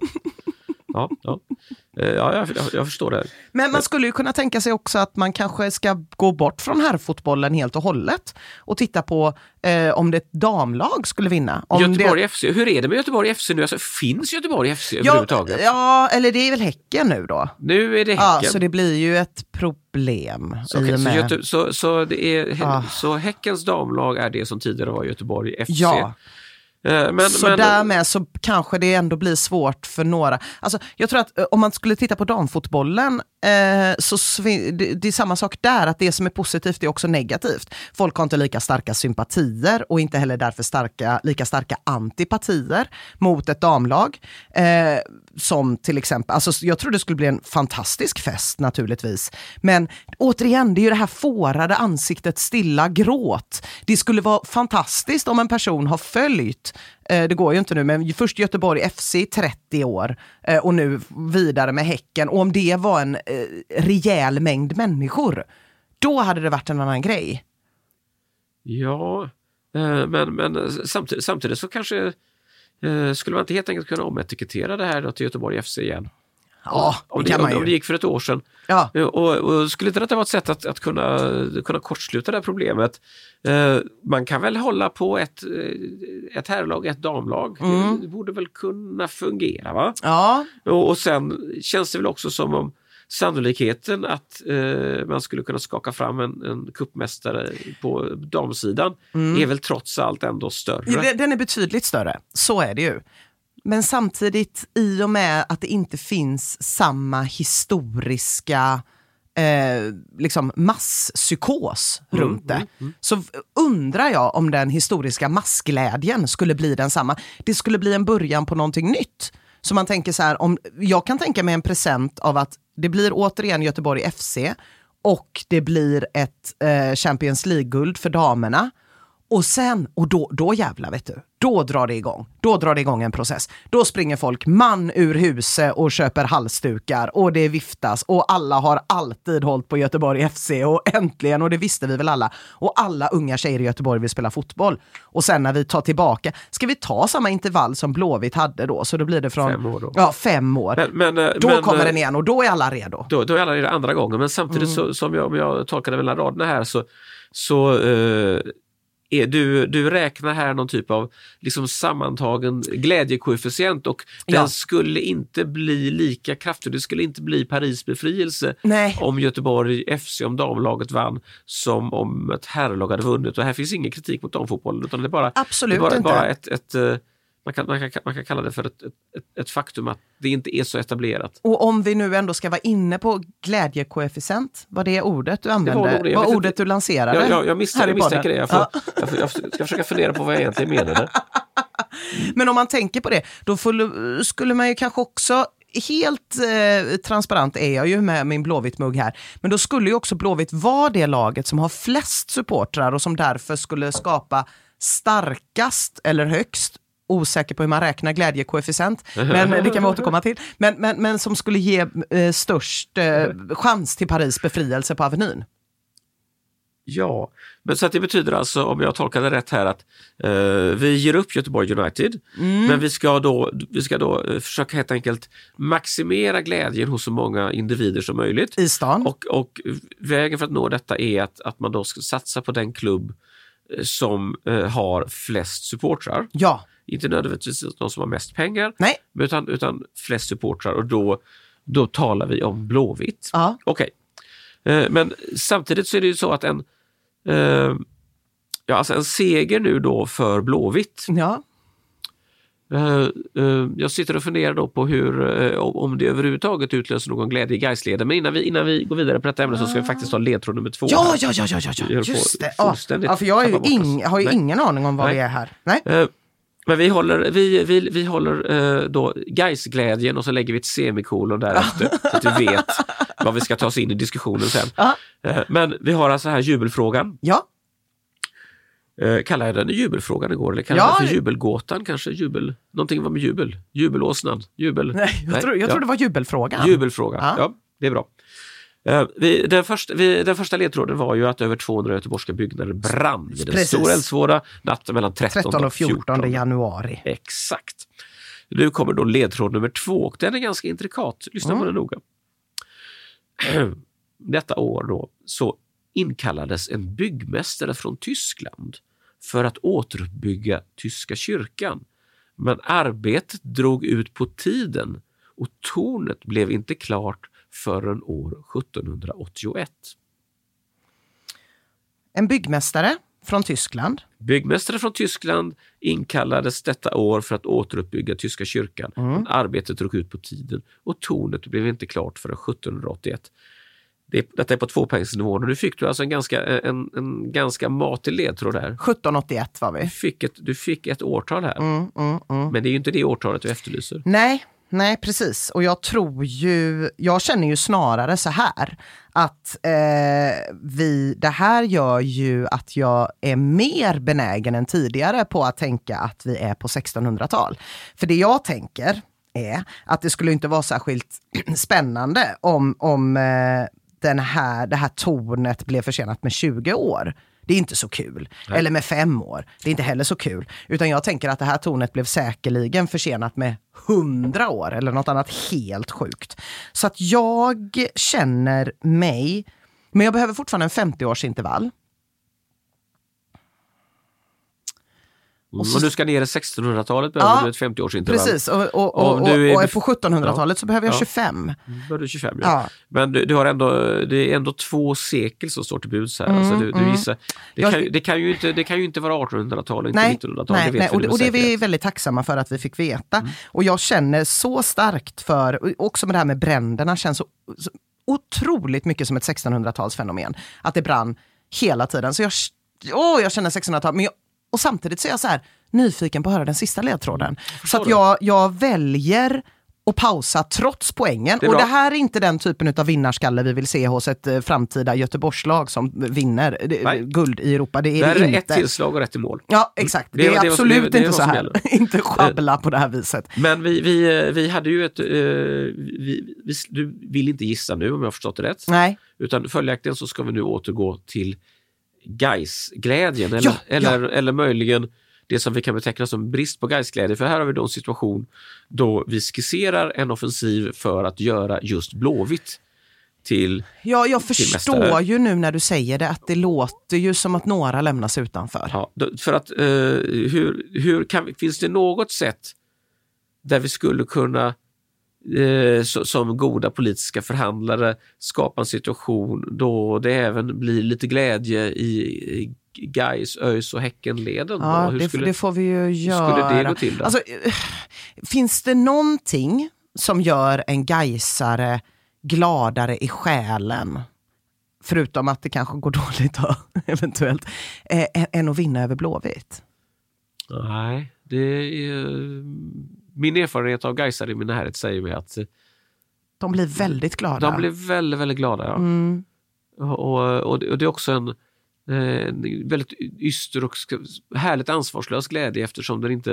ja. ja, ja. Eh, ja jag, jag, förstår det. Men man skulle ju kunna tänka sig också att man kanske ska gå bort från herrfotbollen helt och hållet och titta på eh, om det ett damlag skulle vinna. Om Göteborg det... FC, hur är det med Göteborg FC nu? Alltså, finns Göteborg FC Ja, överhuvudtaget? ja, eller det är väl Häcken nu då. Nu är det Ja, Häcken. så det blir ju ett problem. Så, i så. Göte, så, så, det är, Ah. så Häckens damlag är det som tidigare var Göteborg FC. Ja. Eh, Men, så men, därmed så kanske det ändå blir svårt för några. Alltså, jag tror att eh, om man skulle titta på damfotbollen eh, så det är samma sak där, att det som är positivt är också negativt. Folk har inte lika starka sympatier och inte heller därför starka, lika starka antipatier mot ett damlag. Eh, som till exempel, alltså, jag tror det skulle bli en fantastisk fest naturligtvis. Men återigen, det är ju det här fårade ansiktet, stilla gråt. Det skulle vara fantastiskt om en person har följt Eh, det går ju inte nu, men först Göteborg FC i 30 år eh, och nu vidare med Häcken. Och om det var en eh, rejäl mängd människor, då hade det varit en annan grej. Ja, men, men samtidigt, samtidigt så kanske skulle man inte helt enkelt kunna ometikettera det här till Göteborg FC igen? Ja, Om det kan man om, om det ju. gick för ett år sedan. Ja. Och, och skulle inte detta vara ett sätt att, att kunna, kunna kortsluta det här problemet? Eh, man kan väl hålla på ett, eh, ett herrlag, ett damlag. Mm. Det borde väl kunna fungera va? Ja, Och, och sen känns det väl också som om sannolikheten att eh, man skulle kunna skaka fram en, en kuppmästare på damsidan är väl trots allt ändå större. Den är betydligt större, så är det ju. Men samtidigt, i och med att det inte finns samma historiska eh, liksom masspsykos runt det, så v- undrar jag om den historiska massglädjen skulle bli densamma. Det skulle bli en början på någonting nytt. Så man tänker så här, om, jag kan tänka mig en present av att det blir återigen Göteborg FC och det blir ett eh, Champions League-guld för damerna. Och sen, och då, då jävlar vet du, då drar det igång. Då drar det igång en process. Då springer folk man ur huset och köper halsdukar och det viftas och alla har alltid hållit på Göteborg FC och äntligen, och det visste vi väl alla, och alla unga tjejer i Göteborg vill spela fotboll. Och sen när vi tar tillbaka, ska vi ta samma intervall som Blåvitt hade då? Så då blir det från... Fem år då. Ja, fem år. Men, men, eh, då men, kommer eh, den igen och då är alla redo. Då, då är alla det andra gången, men samtidigt Mm. så, som jag, om jag tolkade mellan raderna här så, så eh, du, du räknar här någon typ av liksom sammantagen glädjekoefficient och Ja. den skulle inte bli lika kraftig. Det skulle inte bli Paris befrielse Nej. om Göteborg FC, om damlaget vann, som om ett herrlag hade vunnit. Och här finns ingen kritik mot damfotbollen utan det är bara, Absolut det är bara, inte. bara ett, ett eh, man kan, man, kan, man kan kalla det för ett, ett, ett, faktum att det inte är så etablerat. Och om vi nu ändå ska vara inne på glädjekoefficient, var det ordet du använde? nog Var, det. Vet ordet inte. du lanserade? Jag, jag, jag, misstänker, jag misstänker det. Jag, får, jag, får, jag ska försöka fundera på vad jag egentligen menade. Men om man tänker på det, då får, skulle man ju kanske också Helt eh, transparent är jag ju med min Blåvitt-mugg här. Men då skulle ju också Blåvitt vara det laget som har flest supportrar och som därför skulle skapa starkast eller högst osäker på hur man räknar glädjekoefficient, men det kan vi återkomma till. Men, men, men som skulle ge eh, störst eh, chans till Paris befrielse på Avenyn. Ja, men så att det betyder alltså, om jag tolkar det rätt här, att eh, vi ger upp Göteborg United, Mm. men vi ska då, vi ska då eh, försöka helt enkelt maximera glädjen hos så många individer som möjligt. I stan. Och, och vägen för att nå detta är att, att man då ska satsa på den klubb eh, som eh, har flest supportrar. Ja, Inte nödvändigtvis de som har mest pengar, nej. utan, utan flest supportrar och då, då talar vi om Blåvitt. Ja. Okej. Eh, men samtidigt så är det ju så att en, eh, ja, alltså en seger nu då för Blåvitt. Ja. Eh, eh, jag sitter och funderar då på hur, eh, om det överhuvudtaget utlöser någon glädje i Gaisleden. Men innan vi, innan vi går vidare på detta ämne så ska vi faktiskt ha ledtråd nummer två. Ja, här. ja, ja, ja, ja, ja. just det. Ja. fullständigt Ja, för jag ju ing, har ju Nej. ingen aning om vad Nej. vi är här. Nej. Men vi håller, vi, vi, vi håller eh, då Gais-glädjen och så lägger vi ett semikolon därefter så att vi vet vad vi ska ta oss in i diskussionen sen. Eh, Men vi har alltså här jubelfrågan. Ja, Eh, Kallade jag den jubelfrågan igår eller kallade Ja, jag den för jubelgåtan kanske? Jubel, någonting var med jubel. Jubelåsnan. Jubel. nej, jag, tror, jag ja. tror det var jubelfrågan. Jubelfrågan, Ja. ja. det är bra. Eh, vi, den, första, vi, den första ledtråden var ju att över 200 göteborgska byggnader brann vid en Precis. stor eldsvåda natten mellan 13, 13 och 14 januari. Exakt. Nu kommer då ledtråd nummer två och den är ganska intrikat. Lyssna Mm. på den noga. Detta år då så inkallades en byggmästare från Tyskland för att återuppbygga tyska kyrkan. Men arbetet drog ut på tiden och tornet blev inte klart förrän år 1781. En byggmästare från Tyskland. Byggmästare från Tyskland inkallades detta år för att återuppbygga tyska kyrkan. Men arbetet drog ut på tiden och tornet blev inte klart förrän 1781. Det, detta är på tvåpoängsnivå och nu fick du alltså en ganska, en, en ganska matig ledtråd där. 1781 var Du vi. fick ett, du fick ett årtal här, Mm, mm, mm. men det är ju inte det årtalet du efterlyser. Nej, nej precis. Och jag tror ju, jag känner ju snarare så här att eh, vi, det här gör ju att jag är mer benägen än tidigare på att tänka att vi är på 1600-tal. För det jag tänker är att det skulle inte vara särskilt spännande om, om eh, den här, det här tornet blev försenat med 20 år. Det är inte så kul. Eller med fem år. Det är inte heller så kul. Utan jag tänker att det här tornet blev säkerligen försenat med 100 år eller något annat helt sjukt. Så att jag känner mig, men jag behöver fortfarande en 50-årsintervall. Mm. så- Om du ska ner i 1600-talet behöver Ja, du ett 50-årsintervall. Precis, och, och, och, och, du är och är på 1700-talet så behöver jag Ja. 25. Då är du 25 ja. Ja. Men du, du har ändå, det är ändå två sekel som står till buds här. alltså du, du gissar, det, Jag- kan, ju- det, kan ju inte, det kan ju inte vara 1800-tal, inte Nej, 1900-tal. nej, Och, det- och det är vi väldigt tacksamma för att vi fick veta. Och jag känner så starkt för, och också med det här med bränderna, känns så, så otroligt mycket som ett 1600-talsfenomen. Att det brann hela tiden. Så jag, åh, jag känner 1600-tal. Men jag, och samtidigt så är jag så här nyfiken på att höra den sista ledtråden. Så att jag, jag väljer att pausa trots poängen. Det och det här är inte den typen av vinnarskalle vi vill se hos ett eh, framtida Göteborgslag som vinner eh, Nej. guld i Europa. Det är Det är inte. ett tillslag och rätt i mål. Ja, exakt. Det är- det är- absolut är inte så som här. inte schabbla på det här viset. Men vi, vi, vi hade ju ett... Eh, vi, vi, du vill inte gissa nu om jag har förstått det rätt. Nej. Utan följaktligen så ska vi nu återgå till Gais-glädjen. Eller, Ja, ja. eller, eller möjligen det som vi kan beteckna som brist på Gais-glädje. För här har vi då en situation då vi skisserar en offensiv för att göra just Blåvitt till... Ja, jag Till förstår mästare. ju nu när du säger det att det låter ju som att några lämnas utanför. Ja, för att eh, hur, hur kan, finns det något sätt där vi skulle kunna eh, som goda politiska förhandlare skapa en situation då det även blir lite glädje i, Gais, ÖIS och Häckenleden? Ja? Hur det, skulle, det får vi ju göra. skulle det gå till då? Alltså, eh, finns det någonting som gör en gaisare gladare i själen? Förutom att det kanske går dåligt då, eventuellt, eh, än- än att vinna över Blåvitt. Nej, det är, min erfarenhet av Gaisare i min närhet säger mig att eh, De blir väldigt glada. de blir väldigt, väldigt glada. Ja. mm. Och, och, det, är också en, eh, en väldigt yster och härligt ansvarslös glädje eftersom den inte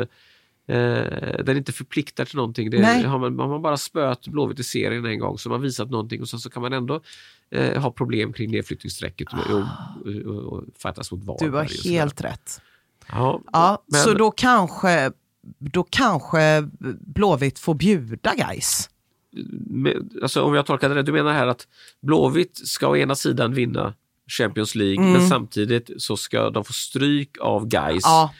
eh, den inte förpliktar till någonting. Det, Nej. har, man, har man bara spöat Blåvitt i serien en gång så har man visat någonting och sen så kan man ändå eh, ha problem kring nedflyttningsstrecket och, och, och, och fightas mot VAR. Du har helt rätt. Ja, Ja, men- Så då kanske, då kanske Blåvitt får bjuda guys. alltså om jag tolkar det rätt, du menar här att Blåvitt ska å ena sidan vinna Champions League men samtidigt så ska de få stryk av Gais Ja,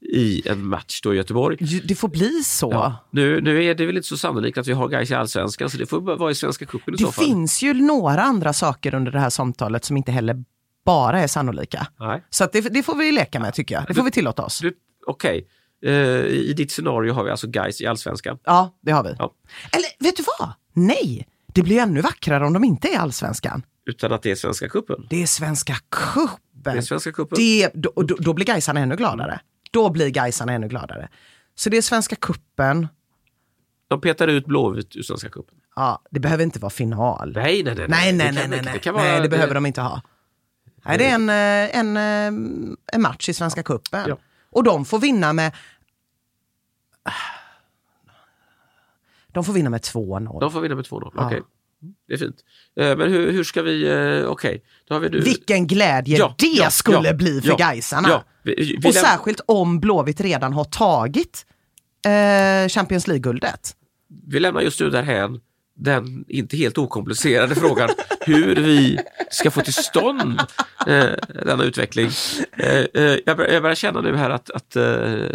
i en match då i Göteborg. det får bli så. Ja. Nu, nu är det väl inte så sannolikt att vi har Gais i Allsvenskan så det får vara i Svenska cupen i så Det fall. finns ju några andra saker under det här samtalet som inte heller bara är sannolika. Nej. Så det, det får vi leka med tycker jag. Det får vi tillåta oss. Okej, Eh, i ditt scenario har vi alltså Gais i Allsvenskan. Ja, det har vi. Ja. Eller vet du vad? Nej, det blir ännu vackrare om de inte är allsvenskan. Utan att det är Svenska cupen. Det är Svenska Det cupen. är Svenska cupen. Det, då, då, då blir Gaisarna ännu gladare. Då blir Gaisarna ännu gladare. Så det är Svenska cupen. De petar ut Blåvitt ur Svenska cupen. Ja, det behöver inte vara final. Nej, nej, nej. Nej, nej, Det nej, nej, det nej. kan vara- nej, det behöver de inte ha. Nej, det är en, eh, en, eh, en match i Svenska cupen. Ja. Och de får vinna med... De får vinna med 2-0. De får vinna med 2-0. Ja. Okej. Det är fint. Eh, Men hur, hur ska vi... eh, Okej, då har vi nu... Vilken glädje Ja, det ja, skulle ja, bli för Gaisarna. ja. Vi- vi Och särskilt om Blåvitt redan har tagit eh, Champions League-guldet. Vi lämnar just nu därhän den inte helt okomplicerade frågan hur vi ska få till stånd eh, denna utveckling. Eh, eh, jag, bör, jag börjar känna nu här att, att, eh,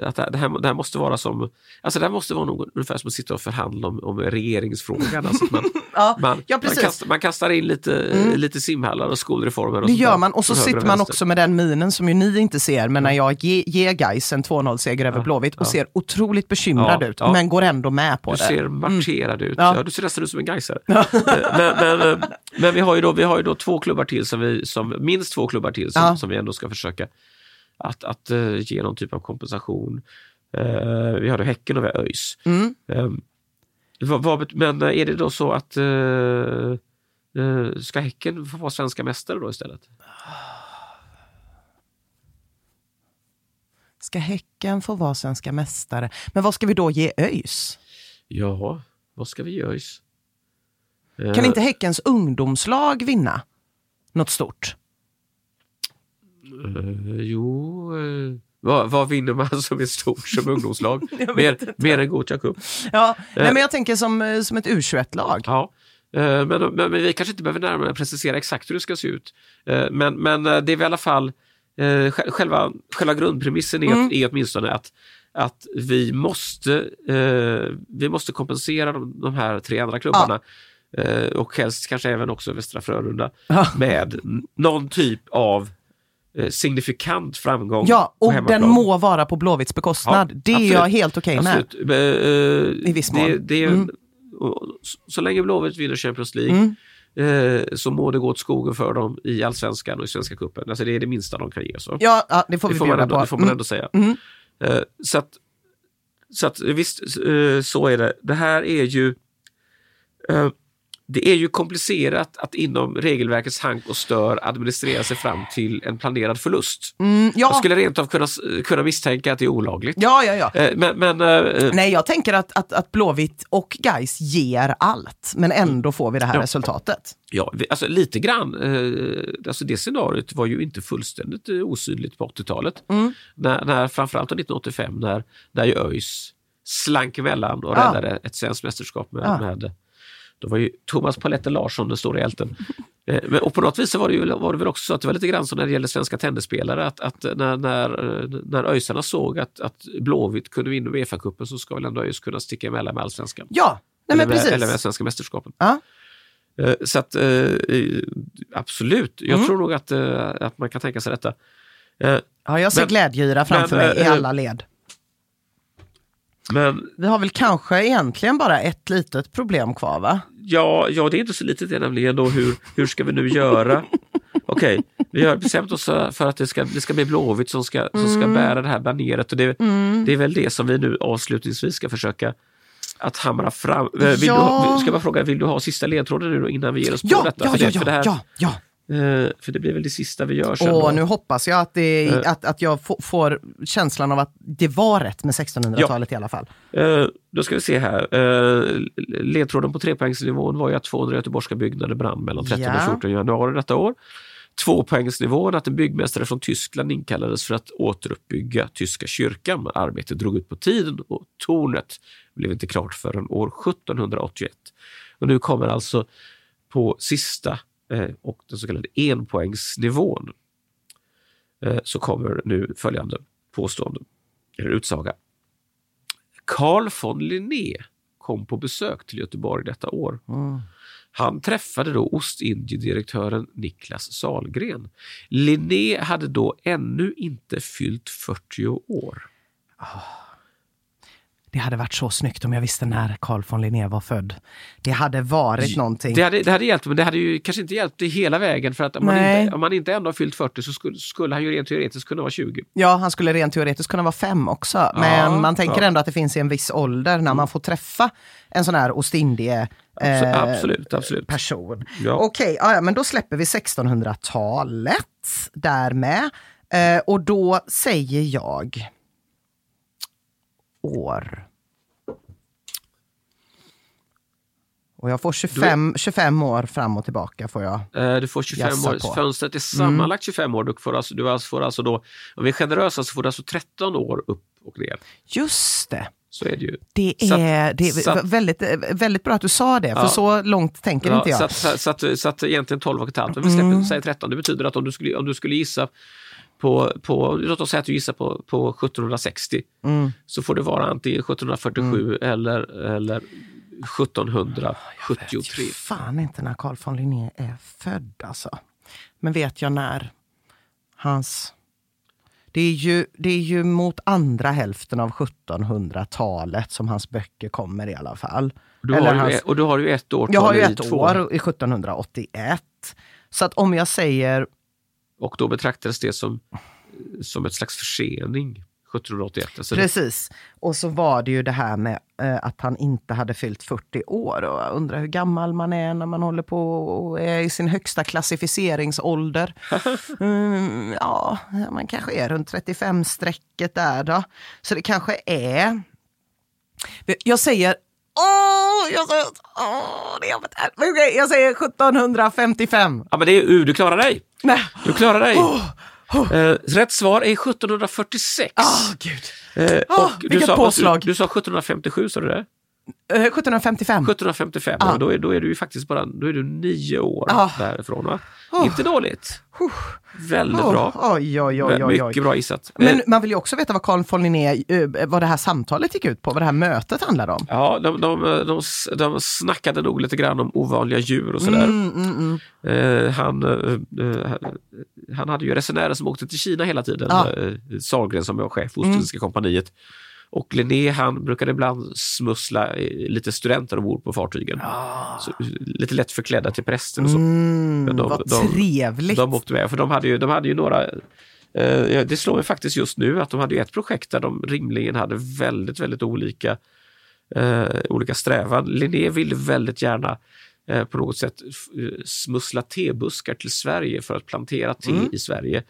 att det, här, det här måste vara som alltså det här måste vara något, ungefär som att sitta och förhandla om, om regeringsfrågan. Alltså man, Ja, man, ja, man, kastar, man kastar in lite, lite simhallar och skolreformer. Och Det gör man och så höger sitter man också med den minen som ju ni inte ser, men när jag ge, ger Gais en 2-0-seger över Blåvitt och ser otroligt bekymrad Ja, ut, ja. men går ändå med på Du det. ser marcherad ut. Ja. Ja. du ser nästan som en Gaisare. Eh, men, men, eh, men vi har ju då, vi har ju då två klubbar till, som vi, som, minst två klubbar till som, Ja. som vi ändå ska försöka att, att eh, ge någon typ av kompensation. Eh, vi har då Häcken och vi har ÖIS. Mm. Eh, vad, vad, bet- men är det då så att eh, eh, ska Häcken få vara svenska mästare då istället? Ska Häcken få vara svenska mästare? Men vad ska vi då ge ÖIS? Ja, vad ska vi göra? ÖIS? Eh, Kan inte Häckens ungdomslag vinna något stort? Eh, jo, eh, vad, vad vinner man som är stort som ungdomslag? mer, mer än Gothia Cup. Ja, nej, men jag tänker som, eh, som ett U21-lag. Ja. Eh, Men, men, men vi kanske inte behöver närmare precisera exakt hur det ska se ut. Eh, Men, men eh, det är väl i alla fall eh, sj- själva, själva grundpremissen är, att, är åtminstone att, att vi, måste, eh, vi måste kompensera de, de här tre andra klubbarna eh, och helst kanske även också Västra Frölunda med n- någon typ av eh, signifikant framgång Ja, och den må vara på Blåvitts bekostnad. Ja, det är absolut. jag helt okej med. Absolut. Eh, I viss det, mån. det, är- Mm. så, länge Blåvitt vinner Champions League eh, så må det gå åt skogen för dem i Allsvenskan och i Svenska cupen. Alltså det är det minsta de kan ge. Så. Ja, ja, det får det, vi får man ändå, på. det får man Mm. ändå säga. Mm. Eh, så att, så att visst, eh, så är det. Det här är ju eh, det är ju komplicerat att inom regelverkets hank och stör administrera sig fram till en planerad förlust. Mm, Jag ja. skulle rent av kunna, kunna misstänka att det är olagligt. ja, ja, ja. Eh, Men, men eh, Nej, jag tänker att, att, att Blåvitt och Gais ger allt, men ändå får vi det här Ja. resultatet. Ja, alltså lite grann. Alltså det scenariot var ju inte fullständigt osynligt på 80-talet. Mm. När, när, framförallt 1985 när, när ju ÖIS slank emellan och Ja. räddade ett svenskt mästerskap med, Ja. med då var ju Thomas Paletten Larsson den stora hjälten. Eh, Men, och på något vis var det, ju, var det väl också så att det var lite grann som när det gäller svenska tennisspelare att, att när, när, när ÖISarna såg att, att Blåvitt kunde vinna Uefa-cupen så ska väl ändå ÖIS kunna sticka emellan med allsvenskan. Ja, nej, men eller, med, precis. eller med svenska mästerskapen. Ja. Eh, Så att eh, absolut, jag Mm. tror nog att, att man kan tänka sig detta. Ja, jag ser Men- glädjeyra framför men, mig i alla led. Men Vi har väl kanske egentligen bara ett litet problem kvar, va? ja, ja, det är inte så litet det nämligen då. Hur, hur ska vi nu göra? Okej, vi har bestämt oss för att det ska, det ska bli Blåvitt som ska, som ska bära det här baneret. Och det, det är väl det som vi nu avslutningsvis ska försöka att hamra fram. Eh, Vill Ja. du ha, ska bara fråga, vill du ha sista ledtråden nu innan vi ger oss på Ja, detta? ja, För ja, det, för det här, ja, ja. Eh, för det blir väl det sista vi gör sen. Och då. nu hoppas jag att, det, Eh. att, att jag få- får känslan av att det var rätt med 1600-talet i alla fall. Eh, då ska vi se här. Eh, ledtråden på trepoängsnivån var ju att 200 göteborgska byggnader brann mellan 13 och Ja. 14 januari detta år. Tvåpoängsnivån att en byggmästare från Tyskland inkallades för att återuppbygga tyska kyrkan. Men arbetet drog ut på tiden och tornet blev inte klart förrän år 1781. Och nu kommer alltså på sista och den så kallade enpoängsnivån eh, så kommer nu följande påstående, eller utsaga. Carl von Linné kom på besök till Göteborg detta år. Han träffade då Ostindien-direktören Niklas Salgren. Linné hade då ännu inte fyllt 40 år. Det hade varit så snyggt om jag visste när Carl von Linné var född. Det hade varit någonting. Det hade, det hade hjälpt, men det hade ju kanske inte hjälpt hela vägen för att om man, inte, om man inte ändå har fyllt 40 så skulle, skulle han ju rent teoretiskt kunna vara 20. Ja, han skulle rent teoretiskt kunna vara fem också. Men man tänker ja. ändå att det finns i en viss ålder när man får träffa en sån här Ostindie eh, absolut, absolut. person. Ja. Okej, ja, ja, men då släpper vi 1600-talet där med. Eh, och då säger jag år. Och jag får 25, 25 år fram och tillbaka får jag. Eh, Du får 25 Jassa år. på. Fönstret är sammanlagt 25 år. Du får alltså, du alltså, får alltså då, om vi är generösa så får du alltså 13 år upp och ner. Just det. Så är det ju. Det Så att- är, det är så att- väldigt, väldigt bra att du sa det, för Ja. så långt tänker inte Ja, jag. så, att, så, att, så att egentligen 12 och ett halvt. Men vi släpper, säger 13. Det betyder att om du skulle, om du skulle gissa på, på, låt oss säga att du gissar på, på 1760, Mm. så får det vara antingen 1747 eller, eller 1773. Fan inte när Carl von Linné är född alltså. Men vet jag när hans... Det är, ju, det är ju mot andra hälften av 1700-talet som hans böcker kommer i alla fall. Du har ju, hans- ett- och du har ju ett år jag har ju ett år i 1781. Så att om jag säger Och då betraktades det som, som ett slags försening 1781. Alltså Precis. Och så var det ju det här med eh, att han inte hade fyllt 40 år. Och undrar hur gammal man är när man håller på och är i sin högsta klassificeringsålder. Mm, ja, man kanske är runt 35-strecket där då. Så det kanske är... Jag säger... Åh, jag säger... Åh, det är jobbigt. Men okej, jag säger 1755. Ja, men det är, du klarar dig! Nej. Du klarar dig! Eh, rätt svar är 1746. Åh, gud. Eh, Ah, och du, vilket sa, påslag. Du, du sa 1757, sa du det? Eh, 1755. 1755, Ah. ja, då, är, då är du ju faktiskt bara då är du nio år Ah. därifrån. Va? Oh. Inte dåligt. Väldigt Oh, bra. Oj, oj, oj. Mycket bra gissat. Men Eh, man vill ju också veta vad Carl von Linné, eh, vad det här samtalet gick ut på, vad det här mötet handlade om. Ja, de, de, de, de snackade nog lite grann om ovanliga djur och sådär. Mm, mm, mm. Eh, han, eh, eh, han hade ju resenärer som åkte till Kina hela tiden. Ja. Eh, Sahlgren som var chef för Ostindiska kompaniet. Och Linné han brukade ibland smussla eh, lite studenter ombord på fartygen. Så, eh, lite lätt förklädda till präster och så. Mm, Men de- vad de- trevligt. De åkte med, för de hade ju, de hade ju några eh, det slår mig faktiskt just nu att de hade ett projekt där de rimligen hade väldigt, väldigt olika, eh, olika strävan. Linné ville väldigt gärna eh, på något sätt eh, smussla tebuskar till Sverige för att plantera te Mm. i Sverige.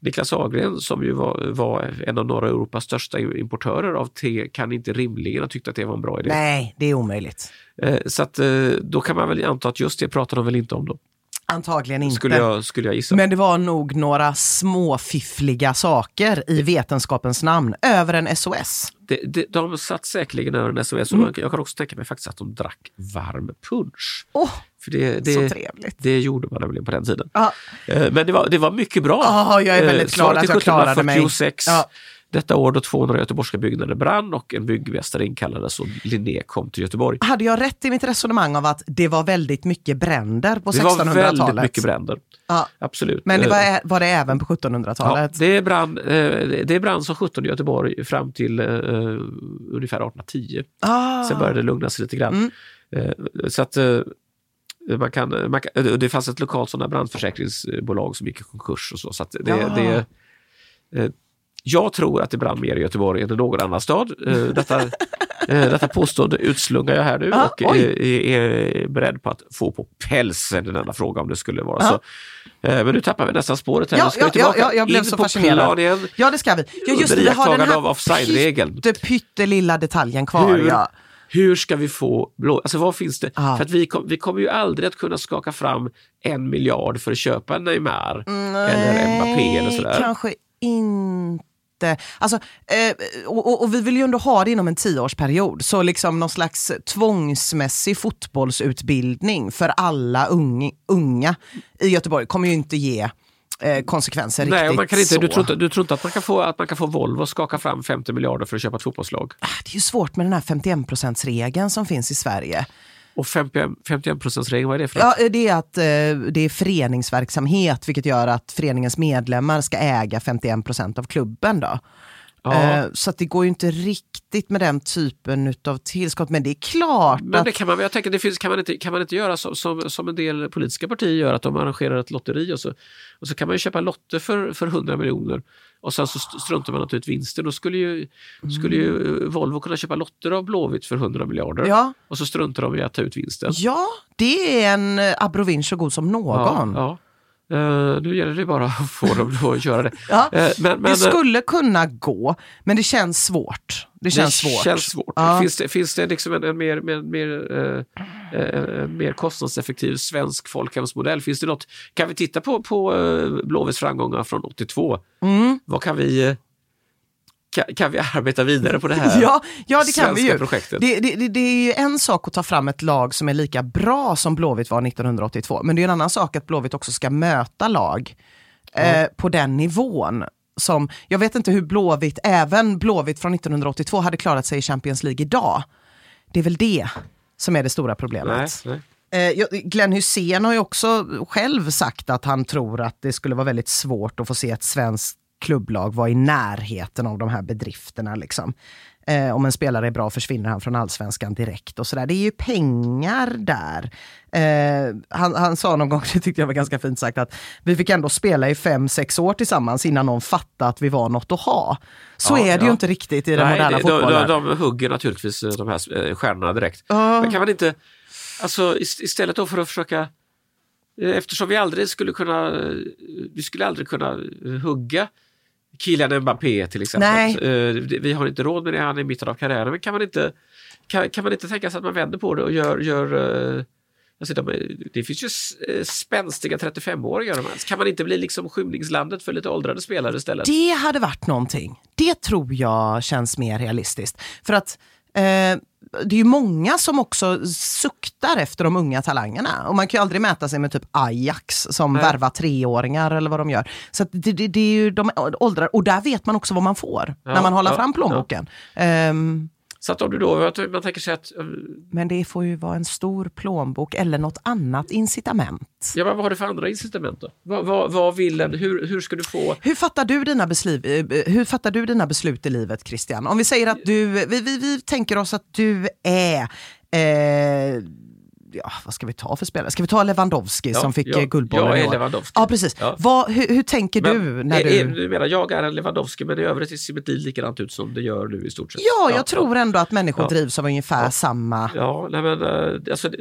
Niklas Haggren som ju var, var en av norra Europas största importörer av te kan inte rimligen ha tyckt att det var en bra idé. Nej, det är omöjligt. Eh, så att, eh, då kan man väl anta att just det pratade de väl inte om då, Antagligen inte. skulle jag, skulle jag gissa. Men det var nog några småfiffliga saker i vetenskapens namn över en SOS. Det, det, de satt säkerligen över en SOS Mm. jag kan också tänka mig faktiskt att de drack varm punsch. Åh, För det, det, så trevligt. det gjorde man nämligen på den tiden. Ja. Eh, Men det var, det var mycket bra. Ja, jag är väldigt Eh, glad svaret att jag klarade mig. 1746. Ja. Detta år då 200 göteborgska byggnader brann och en byggmästare inkallades och Linné kom till Göteborg. Hade jag rätt i mitt resonemang av att det var väldigt mycket bränder på Det var 1600-talet? väldigt mycket bränder. Ja. Absolut. Men det Eh, var, ä- var det även på Ja, 1700-talet? det, brann, eh, det brann som 17 i Göteborg fram till eh, ungefär 1810. Ah. Sen började det lugna sig lite grann. Mm. Eh, så att eh, man kan, man kan, det fanns ett lokalt sådana brandförsäkringsbolag som gick i konkurs och så. så det, Ja. det, eh, jag tror att det brann mer i Göteborg än i någon annan stad. Eh, detta Eh, Detta påstående utslungar jag här nu Ja, och är, är beredd på att få på pälsen en enda fråga om det skulle vara Ja. så. Men nu tappar vi nästan spåret här. Ja, ska ja, vi tillbaka ja, ja, jag blev in så på fascinerad. Ja, det ska vi. Ja, just Under den iakttagande av offside-regeln. pytte, pyttelilla detaljen kvar. Hur, Ja. Hur ska vi få blå... Alltså vad finns det? Ja. För att vi, kom, vi kommer ju aldrig att kunna skaka fram en miljard för att köpa en Neymar eller Mbappé eller sådär. kanske inte. Alltså, eh, och, och, vi vill ju ändå ha det inom en tioårsperiod. Så liksom någon slags tvångsmässig fotbollsutbildning för alla ung, unga i Göteborg kommer ju inte ge eh, konsekvenser Nej, riktigt man kan inte, så. du, tror inte, du tror inte att man kan få, att man kan få Volvo att skaka fram 50 miljarder för att köpa ett fotbollslag? Ah, Det är ju svårt med den här 51%-regeln som finns i Sverige. Och 51, 51%-regeln, vad är det för något? Ja, det är att eh, det är föreningsverksamhet vilket gör att föreningens medlemmar ska äga 51% av klubben. Då. Ja. Eh, så att det går ju inte riktigt med den typen av tillskott. Men det är klart Men att... det kan man, jag tänker, det finns, kan, man inte, kan man inte göra som, som, som en del politiska partier gör, att de arrangerar ett lotteri och så, och så kan man ju köpa lotter för, för 100 miljoner och sen så st- struntar man att ta ut vinsten. Då skulle ju, skulle ju Volvo kunna köpa lotter av Blåvitt för 100 miljarder Ja. och så struntar de i att ta ut vinsten. Ja, det är en eh, abrovin så god som någon. Ja, Eh, nu gäller det bara att få dem att göra det. Ja, Eh, men, men, det skulle kunna gå, men det känns svårt. Det känns det svårt. Känns svårt. Ja. Finns det, finns det liksom en, en mer, mer, mer, eh, eh, mer kostnadseffektiv svensk folkhemsmodell? Finns det något? Kan vi titta på, på eh, Blåvitts framgångar från 82? Mm. Vad kan vi, eh, kan, kan vi arbeta vidare på det här Ja, ja, det kan vi ju. projektet? Det, det, det, är ju en sak att ta fram ett lag som är lika bra som Blåvitt var 1982. Men det är en annan sak att Blåvitt också ska möta lag eh, på den nivån. Som, jag vet inte hur Blåvitt, även Blåvitt från 1982 hade klarat sig i Champions League idag. Det är väl det som är det stora problemet. Nej, nej. Eh, Glenn Hussein har ju också själv sagt att han tror att det skulle vara väldigt svårt att få se ett svenskt klubblag vara i närheten av de här bedrifterna. Liksom. Eh, om en spelare är bra försvinner han från allsvenskan direkt och sådär. Det är ju pengar där. Eh, han, han sa någon gång, det tyckte jag var ganska fint sagt, att vi fick ändå spela i fem, sex år tillsammans innan någon fattade att vi var något att ha. Så Ja, är det ju ja. inte riktigt i den Nej, moderna det- de, fotbollen. de, de hugger naturligtvis eh, de här eh, stjärnorna direkt. Ja. Men kan man inte, alltså ist- istället då för att försöka eh, Eftersom vi aldrig skulle kunna, vi skulle aldrig kunna hugga Kylian Mbappé till exempel. Nej. Eh, Vi har inte råd med det, han är i mitten av karriären. Men kan man inte, kan, kan man inte tänka sig att man vänder på det och gör, gör eh, alltså de, det finns ju eh, spänstiga 35-åringar. de här. Kan man inte bli liksom skymningslandet för lite åldrade spelare istället? Det hade varit någonting. Det tror jag känns mer realistiskt. För att eh, det är ju många som också suktar efter de unga talangerna. Och man kan ju aldrig mäta sig med typ Ajax som Nej. värvar treåringar eller vad de gör. Så det, det, det är ju de åldrar, och där vet man också vad man får Ja, när man håller ja, fram plånboken. Ehm, Så att om du då, man tänker sig att eh, men det får ju vara en stor plånbok eller något annat incitament. Ja, men vad har du för andra incitament då? Vad, vad, vad vill en, hur, hur ska du få... Hur fattar, du dina beslut, eh, hur fattar du dina beslut i livet Christian? Om vi säger att du, vi, vi, vi tänker oss att du är eh, Ja, vad ska vi ta för spelare? Ska vi ta Lewandowski Ja, som fick ja, eh, Guldbollen jag är? Lewandowski. Ja, precis. Ja. Vad, hur, hur tänker du Men, när är, du... är, du menar, jag är en Lewandowski men i övrigt ser mitt liv likadant ut som det gör nu i stort sett. Ja, jag tror ändå att människor Ja. drivs av ungefär samma... Ja, nej, men, eh, alltså, det-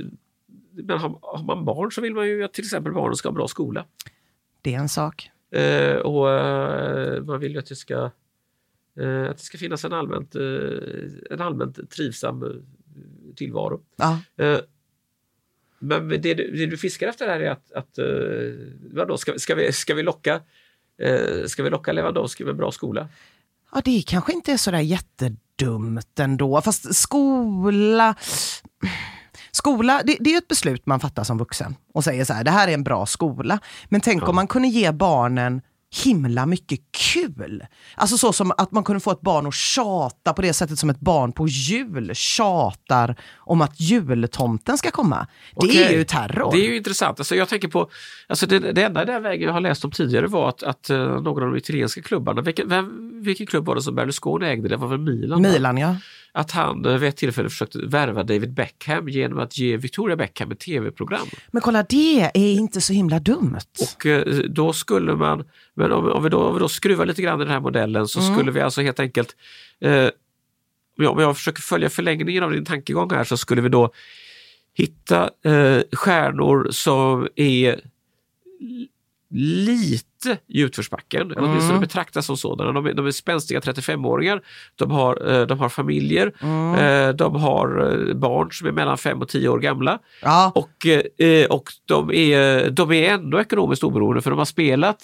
men har, har man barn så vill man ju att till exempel barnen ska ha bra skola. Det är en sak. Eh, och eh, man vill ju att det ska, eh, att det ska finnas en allmänt, en allmänt trivsam tillvaro. Ja. Men det du, det du fiskar efter här är att, att eh, vadå, ska, ska, vi, ska, vi locka, eh, ska vi locka Lewandowski med en bra skola? Ja, det kanske inte är sådär jättedumt ändå. Fast skola... Skola, det, det är ett beslut man fattar som vuxen och säger så här, det här är en bra skola. Men tänk om man kunde ge barnen himla mycket kul. Alltså så som att man kunde få ett barn att tjata på det sättet som ett barn på jul tjatar om att jultomten ska komma. Det är Okej. ju terror. Det är ju intressant. Alltså jag tänker på, alltså det, det enda den vägen jag har läst om tidigare var att, att eh, någon av de italienska klubbarna, vilken, vem, vilken klubb var det som Berlusconi ägde? Det var väl Milan? va? Milan ja. Att han vid ett tillfälle försökte värva David Beckham genom att ge Victoria Beckham ett tv-program. Men kolla det är inte så himla dumt. Och eh, då skulle man, men om, om, vi då, om vi då skruvar lite grann i den här modellen så Mm. skulle vi alltså helt enkelt eh, om jag, om jag försöker följa förlängningen av din tankegång här så skulle vi då hitta eh, stjärnor som är lite i utförsbacken, eller åtminstone Mm. betraktas som sådana. De är, de är spänstiga 35-åringar, de har, eh, de har familjer, Mm. eh, de har eh, barn som är mellan 5 och 10 år gamla Ja, och, och de, är, de är ändå ekonomiskt oberoende för de har spelat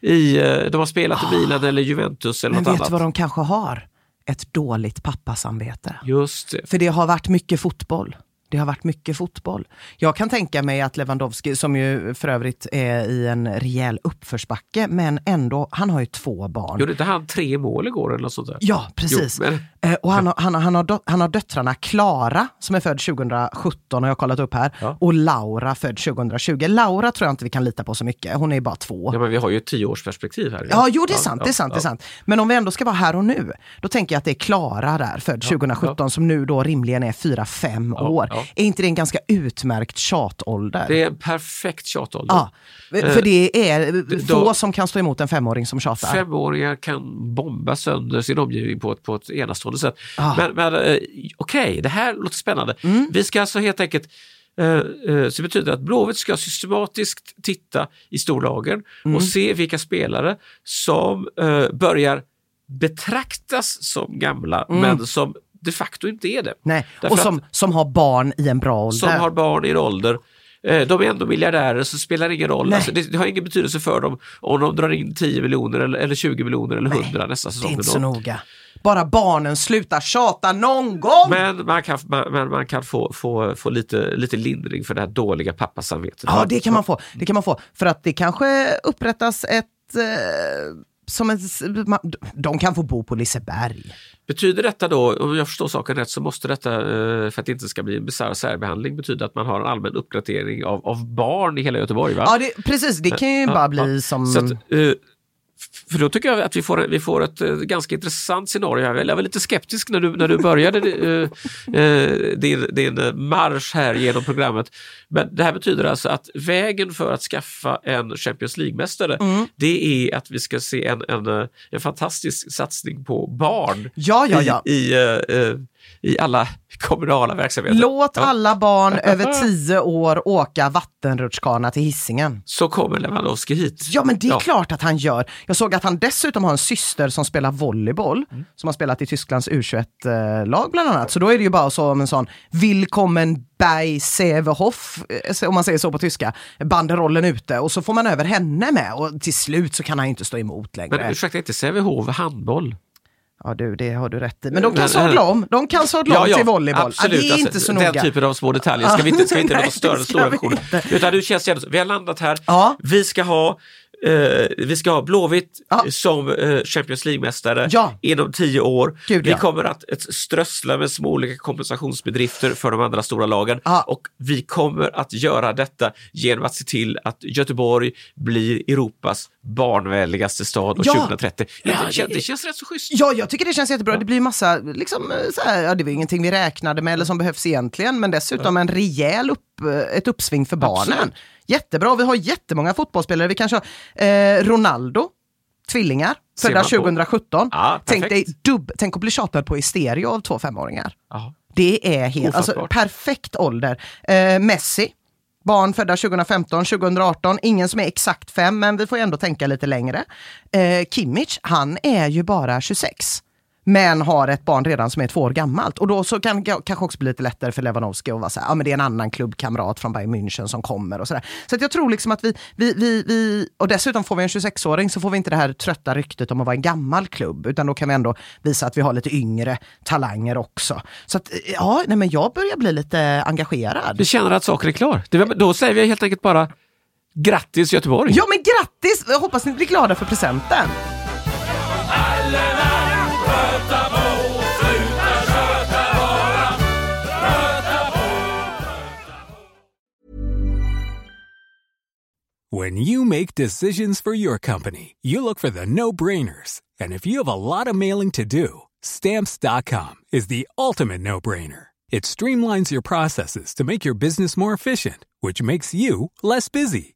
i, de har spelat i Milan eller Juventus eller men något vet du annat. vad de kanske har? Ett dåligt pappasamvete. Just det. För det har varit mycket fotboll. Det har varit mycket fotboll. Jag kan tänka mig att Lewandowski, som ju för övrigt är i en rejäl uppförsbacke, men ändå, han har ju två barn. Gjorde inte han tre mål igår eller något sånt där? Ja, precis. Jo, men- och han har, han, han, har han har döttrarna Klara, som är född 2017, har jag kollat upp här, Ja. och Laura, född 2020. Laura tror jag inte vi kan lita på så mycket, hon är bara två. Ja, men vi har ju ett tioårsperspektiv här. Ja, jo det är sant, ja, det är sant, det ja. är sant. Men om vi ändå ska vara här och nu, då tänker jag att det är Klara där, född 2017, som nu då rimligen är 4-5 Ja, år. Är inte det en ganska utmärkt tjatålder? Det är en perfekt tjatålder. Ja, för det är få då- som kan stå emot en femåring som tjatar. Femåringar kan bomba sönder sin omgivning på ett, på ett enastående sätt. Ah. Men, men eh, okej, det här låter spännande. Mm. Vi ska alltså helt enkelt eh, eh, så det betyder att Blåvitt ska systematiskt titta i storlagen Mm. och se vilka spelare som börjar betraktas som gamla men som de facto inte är det. Mm. Nej. Därför Och som, som har barn i en bra ålder. som har barn i en ålder. De är ändå miljardärer så det spelar ingen roll. Nej. Alltså, det, det har ingen betydelse för dem om de drar in 10 miljoner eller, eller 20 miljoner eller 100 nästa det säsong. är inte så noga. Bara barnen slutar tjata någon gång! Men man kan, man, man kan få, få, få lite, lite lindring för det här dåliga pappasamvetet. Ja, det kan man få. Det kan man få. För att det kanske upprättas ett... Eh, som ma- de kan få bo på Liseberg. Betyder detta då, om jag förstår saken rätt, så måste detta, eh, för att det inte ska bli en bisarr särbehandling, betyda att man har en allmän uppdatering av, av barn i hela Göteborg? Va? Ja, det, precis. Det kan ju Ja, bara bli ja. som... Så att, eh, f- för då tycker jag att vi får, vi får ett eh, ganska intressant scenario. Jag var lite skeptisk när du, när du började eh, eh, din, din marsch här genom programmet. Men det här betyder alltså att vägen för att skaffa en Champions League-mästare Mm. det är att vi ska se en, en, en fantastisk satsning på barn Ja, ja, ja. i, i, i alla kommunala verksamheter. Låt Ja. alla barn över tio år åka vattenrutschkana till Hissingen. Så kommer Lewandowski hit. Ja, men det är Ja. klart att han gör. Jag såg att han dessutom har en syster som spelar volleyboll, Mm. som har spelat i Tysklands U21-lag bland annat. Så då är det ju bara så om en sån Willkommen bei Sävehof, eh, om man säger så på tyska, banderollen ute och så får man över henne med och till slut så kan han inte stå emot längre. Men ursäkta, inte Sävehof handboll? Ja du, det har du rätt i. Men de kan sadla om. De kan sadla om till volleyboll. Absolut, ja, det är alltså, inte så den noga. typen av små detaljer ska vi inte, ska vi inte låta störa den stora vi versionen. inte. Utan du känns ändå, vi har landat här, Ja. vi ska ha eh, vi ska ha Blåvitt Ja. som eh, Champions League-mästare Ja. inom tio år. Gud, vi ja. kommer att ett, strössla med små olika kompensationsbedrifter för de andra stora lagen. Ja. Och vi kommer att göra detta genom att se till att Göteborg blir Europas barnvänligaste stad Ja. 2030. Ja, det, känns, det- känns rätt så schysst. Ja, jag tycker det känns jättebra. Det blir massa, liksom, så här, ja, det var ingenting vi räknade med eller som behövs egentligen, men dessutom en rejäl upp, ett uppsving för barnen. Absolut. Jättebra, vi har jättemånga fotbollsspelare. Vi kanske har eh, Ronaldo, tvillingar, födda man på. 2017. Ja, tänk, dig dubb, tänk att bli tjatad på i stereo av två femåringar. Ja. Det är helt, alltså, perfekt ålder. Eh, Messi, barn födda 2015, 2018, ingen som är exakt fem, men vi får ändå tänka lite längre. Eh, Kimmich, han är ju bara 26. Men har ett barn redan som är två år gammalt. Och då så kan det kanske också bli lite lättare för Lewandowski att vara så här, ja men det är en annan klubbkamrat från Bayern München som kommer och sådär. Så att jag tror liksom att vi, vi, vi, vi, och dessutom får vi en 26-åring så får vi inte det här trötta ryktet om att vara en gammal klubb, utan då kan vi ändå visa att vi har lite yngre talanger också. Så att, ja, nej men jag börjar bli lite engagerad. Vi känner att saken är klar. Det, då säger vi helt enkelt bara grattis Göteborg! Ja men grattis! Jag hoppas ni blir glada för presenten. When you make decisions for your company, you look for the no brainers. And if you have a lot of mailing to do, stamps.com is the ultimate no brainer. It streamlines your processes to make your business more efficient, which makes you less busy.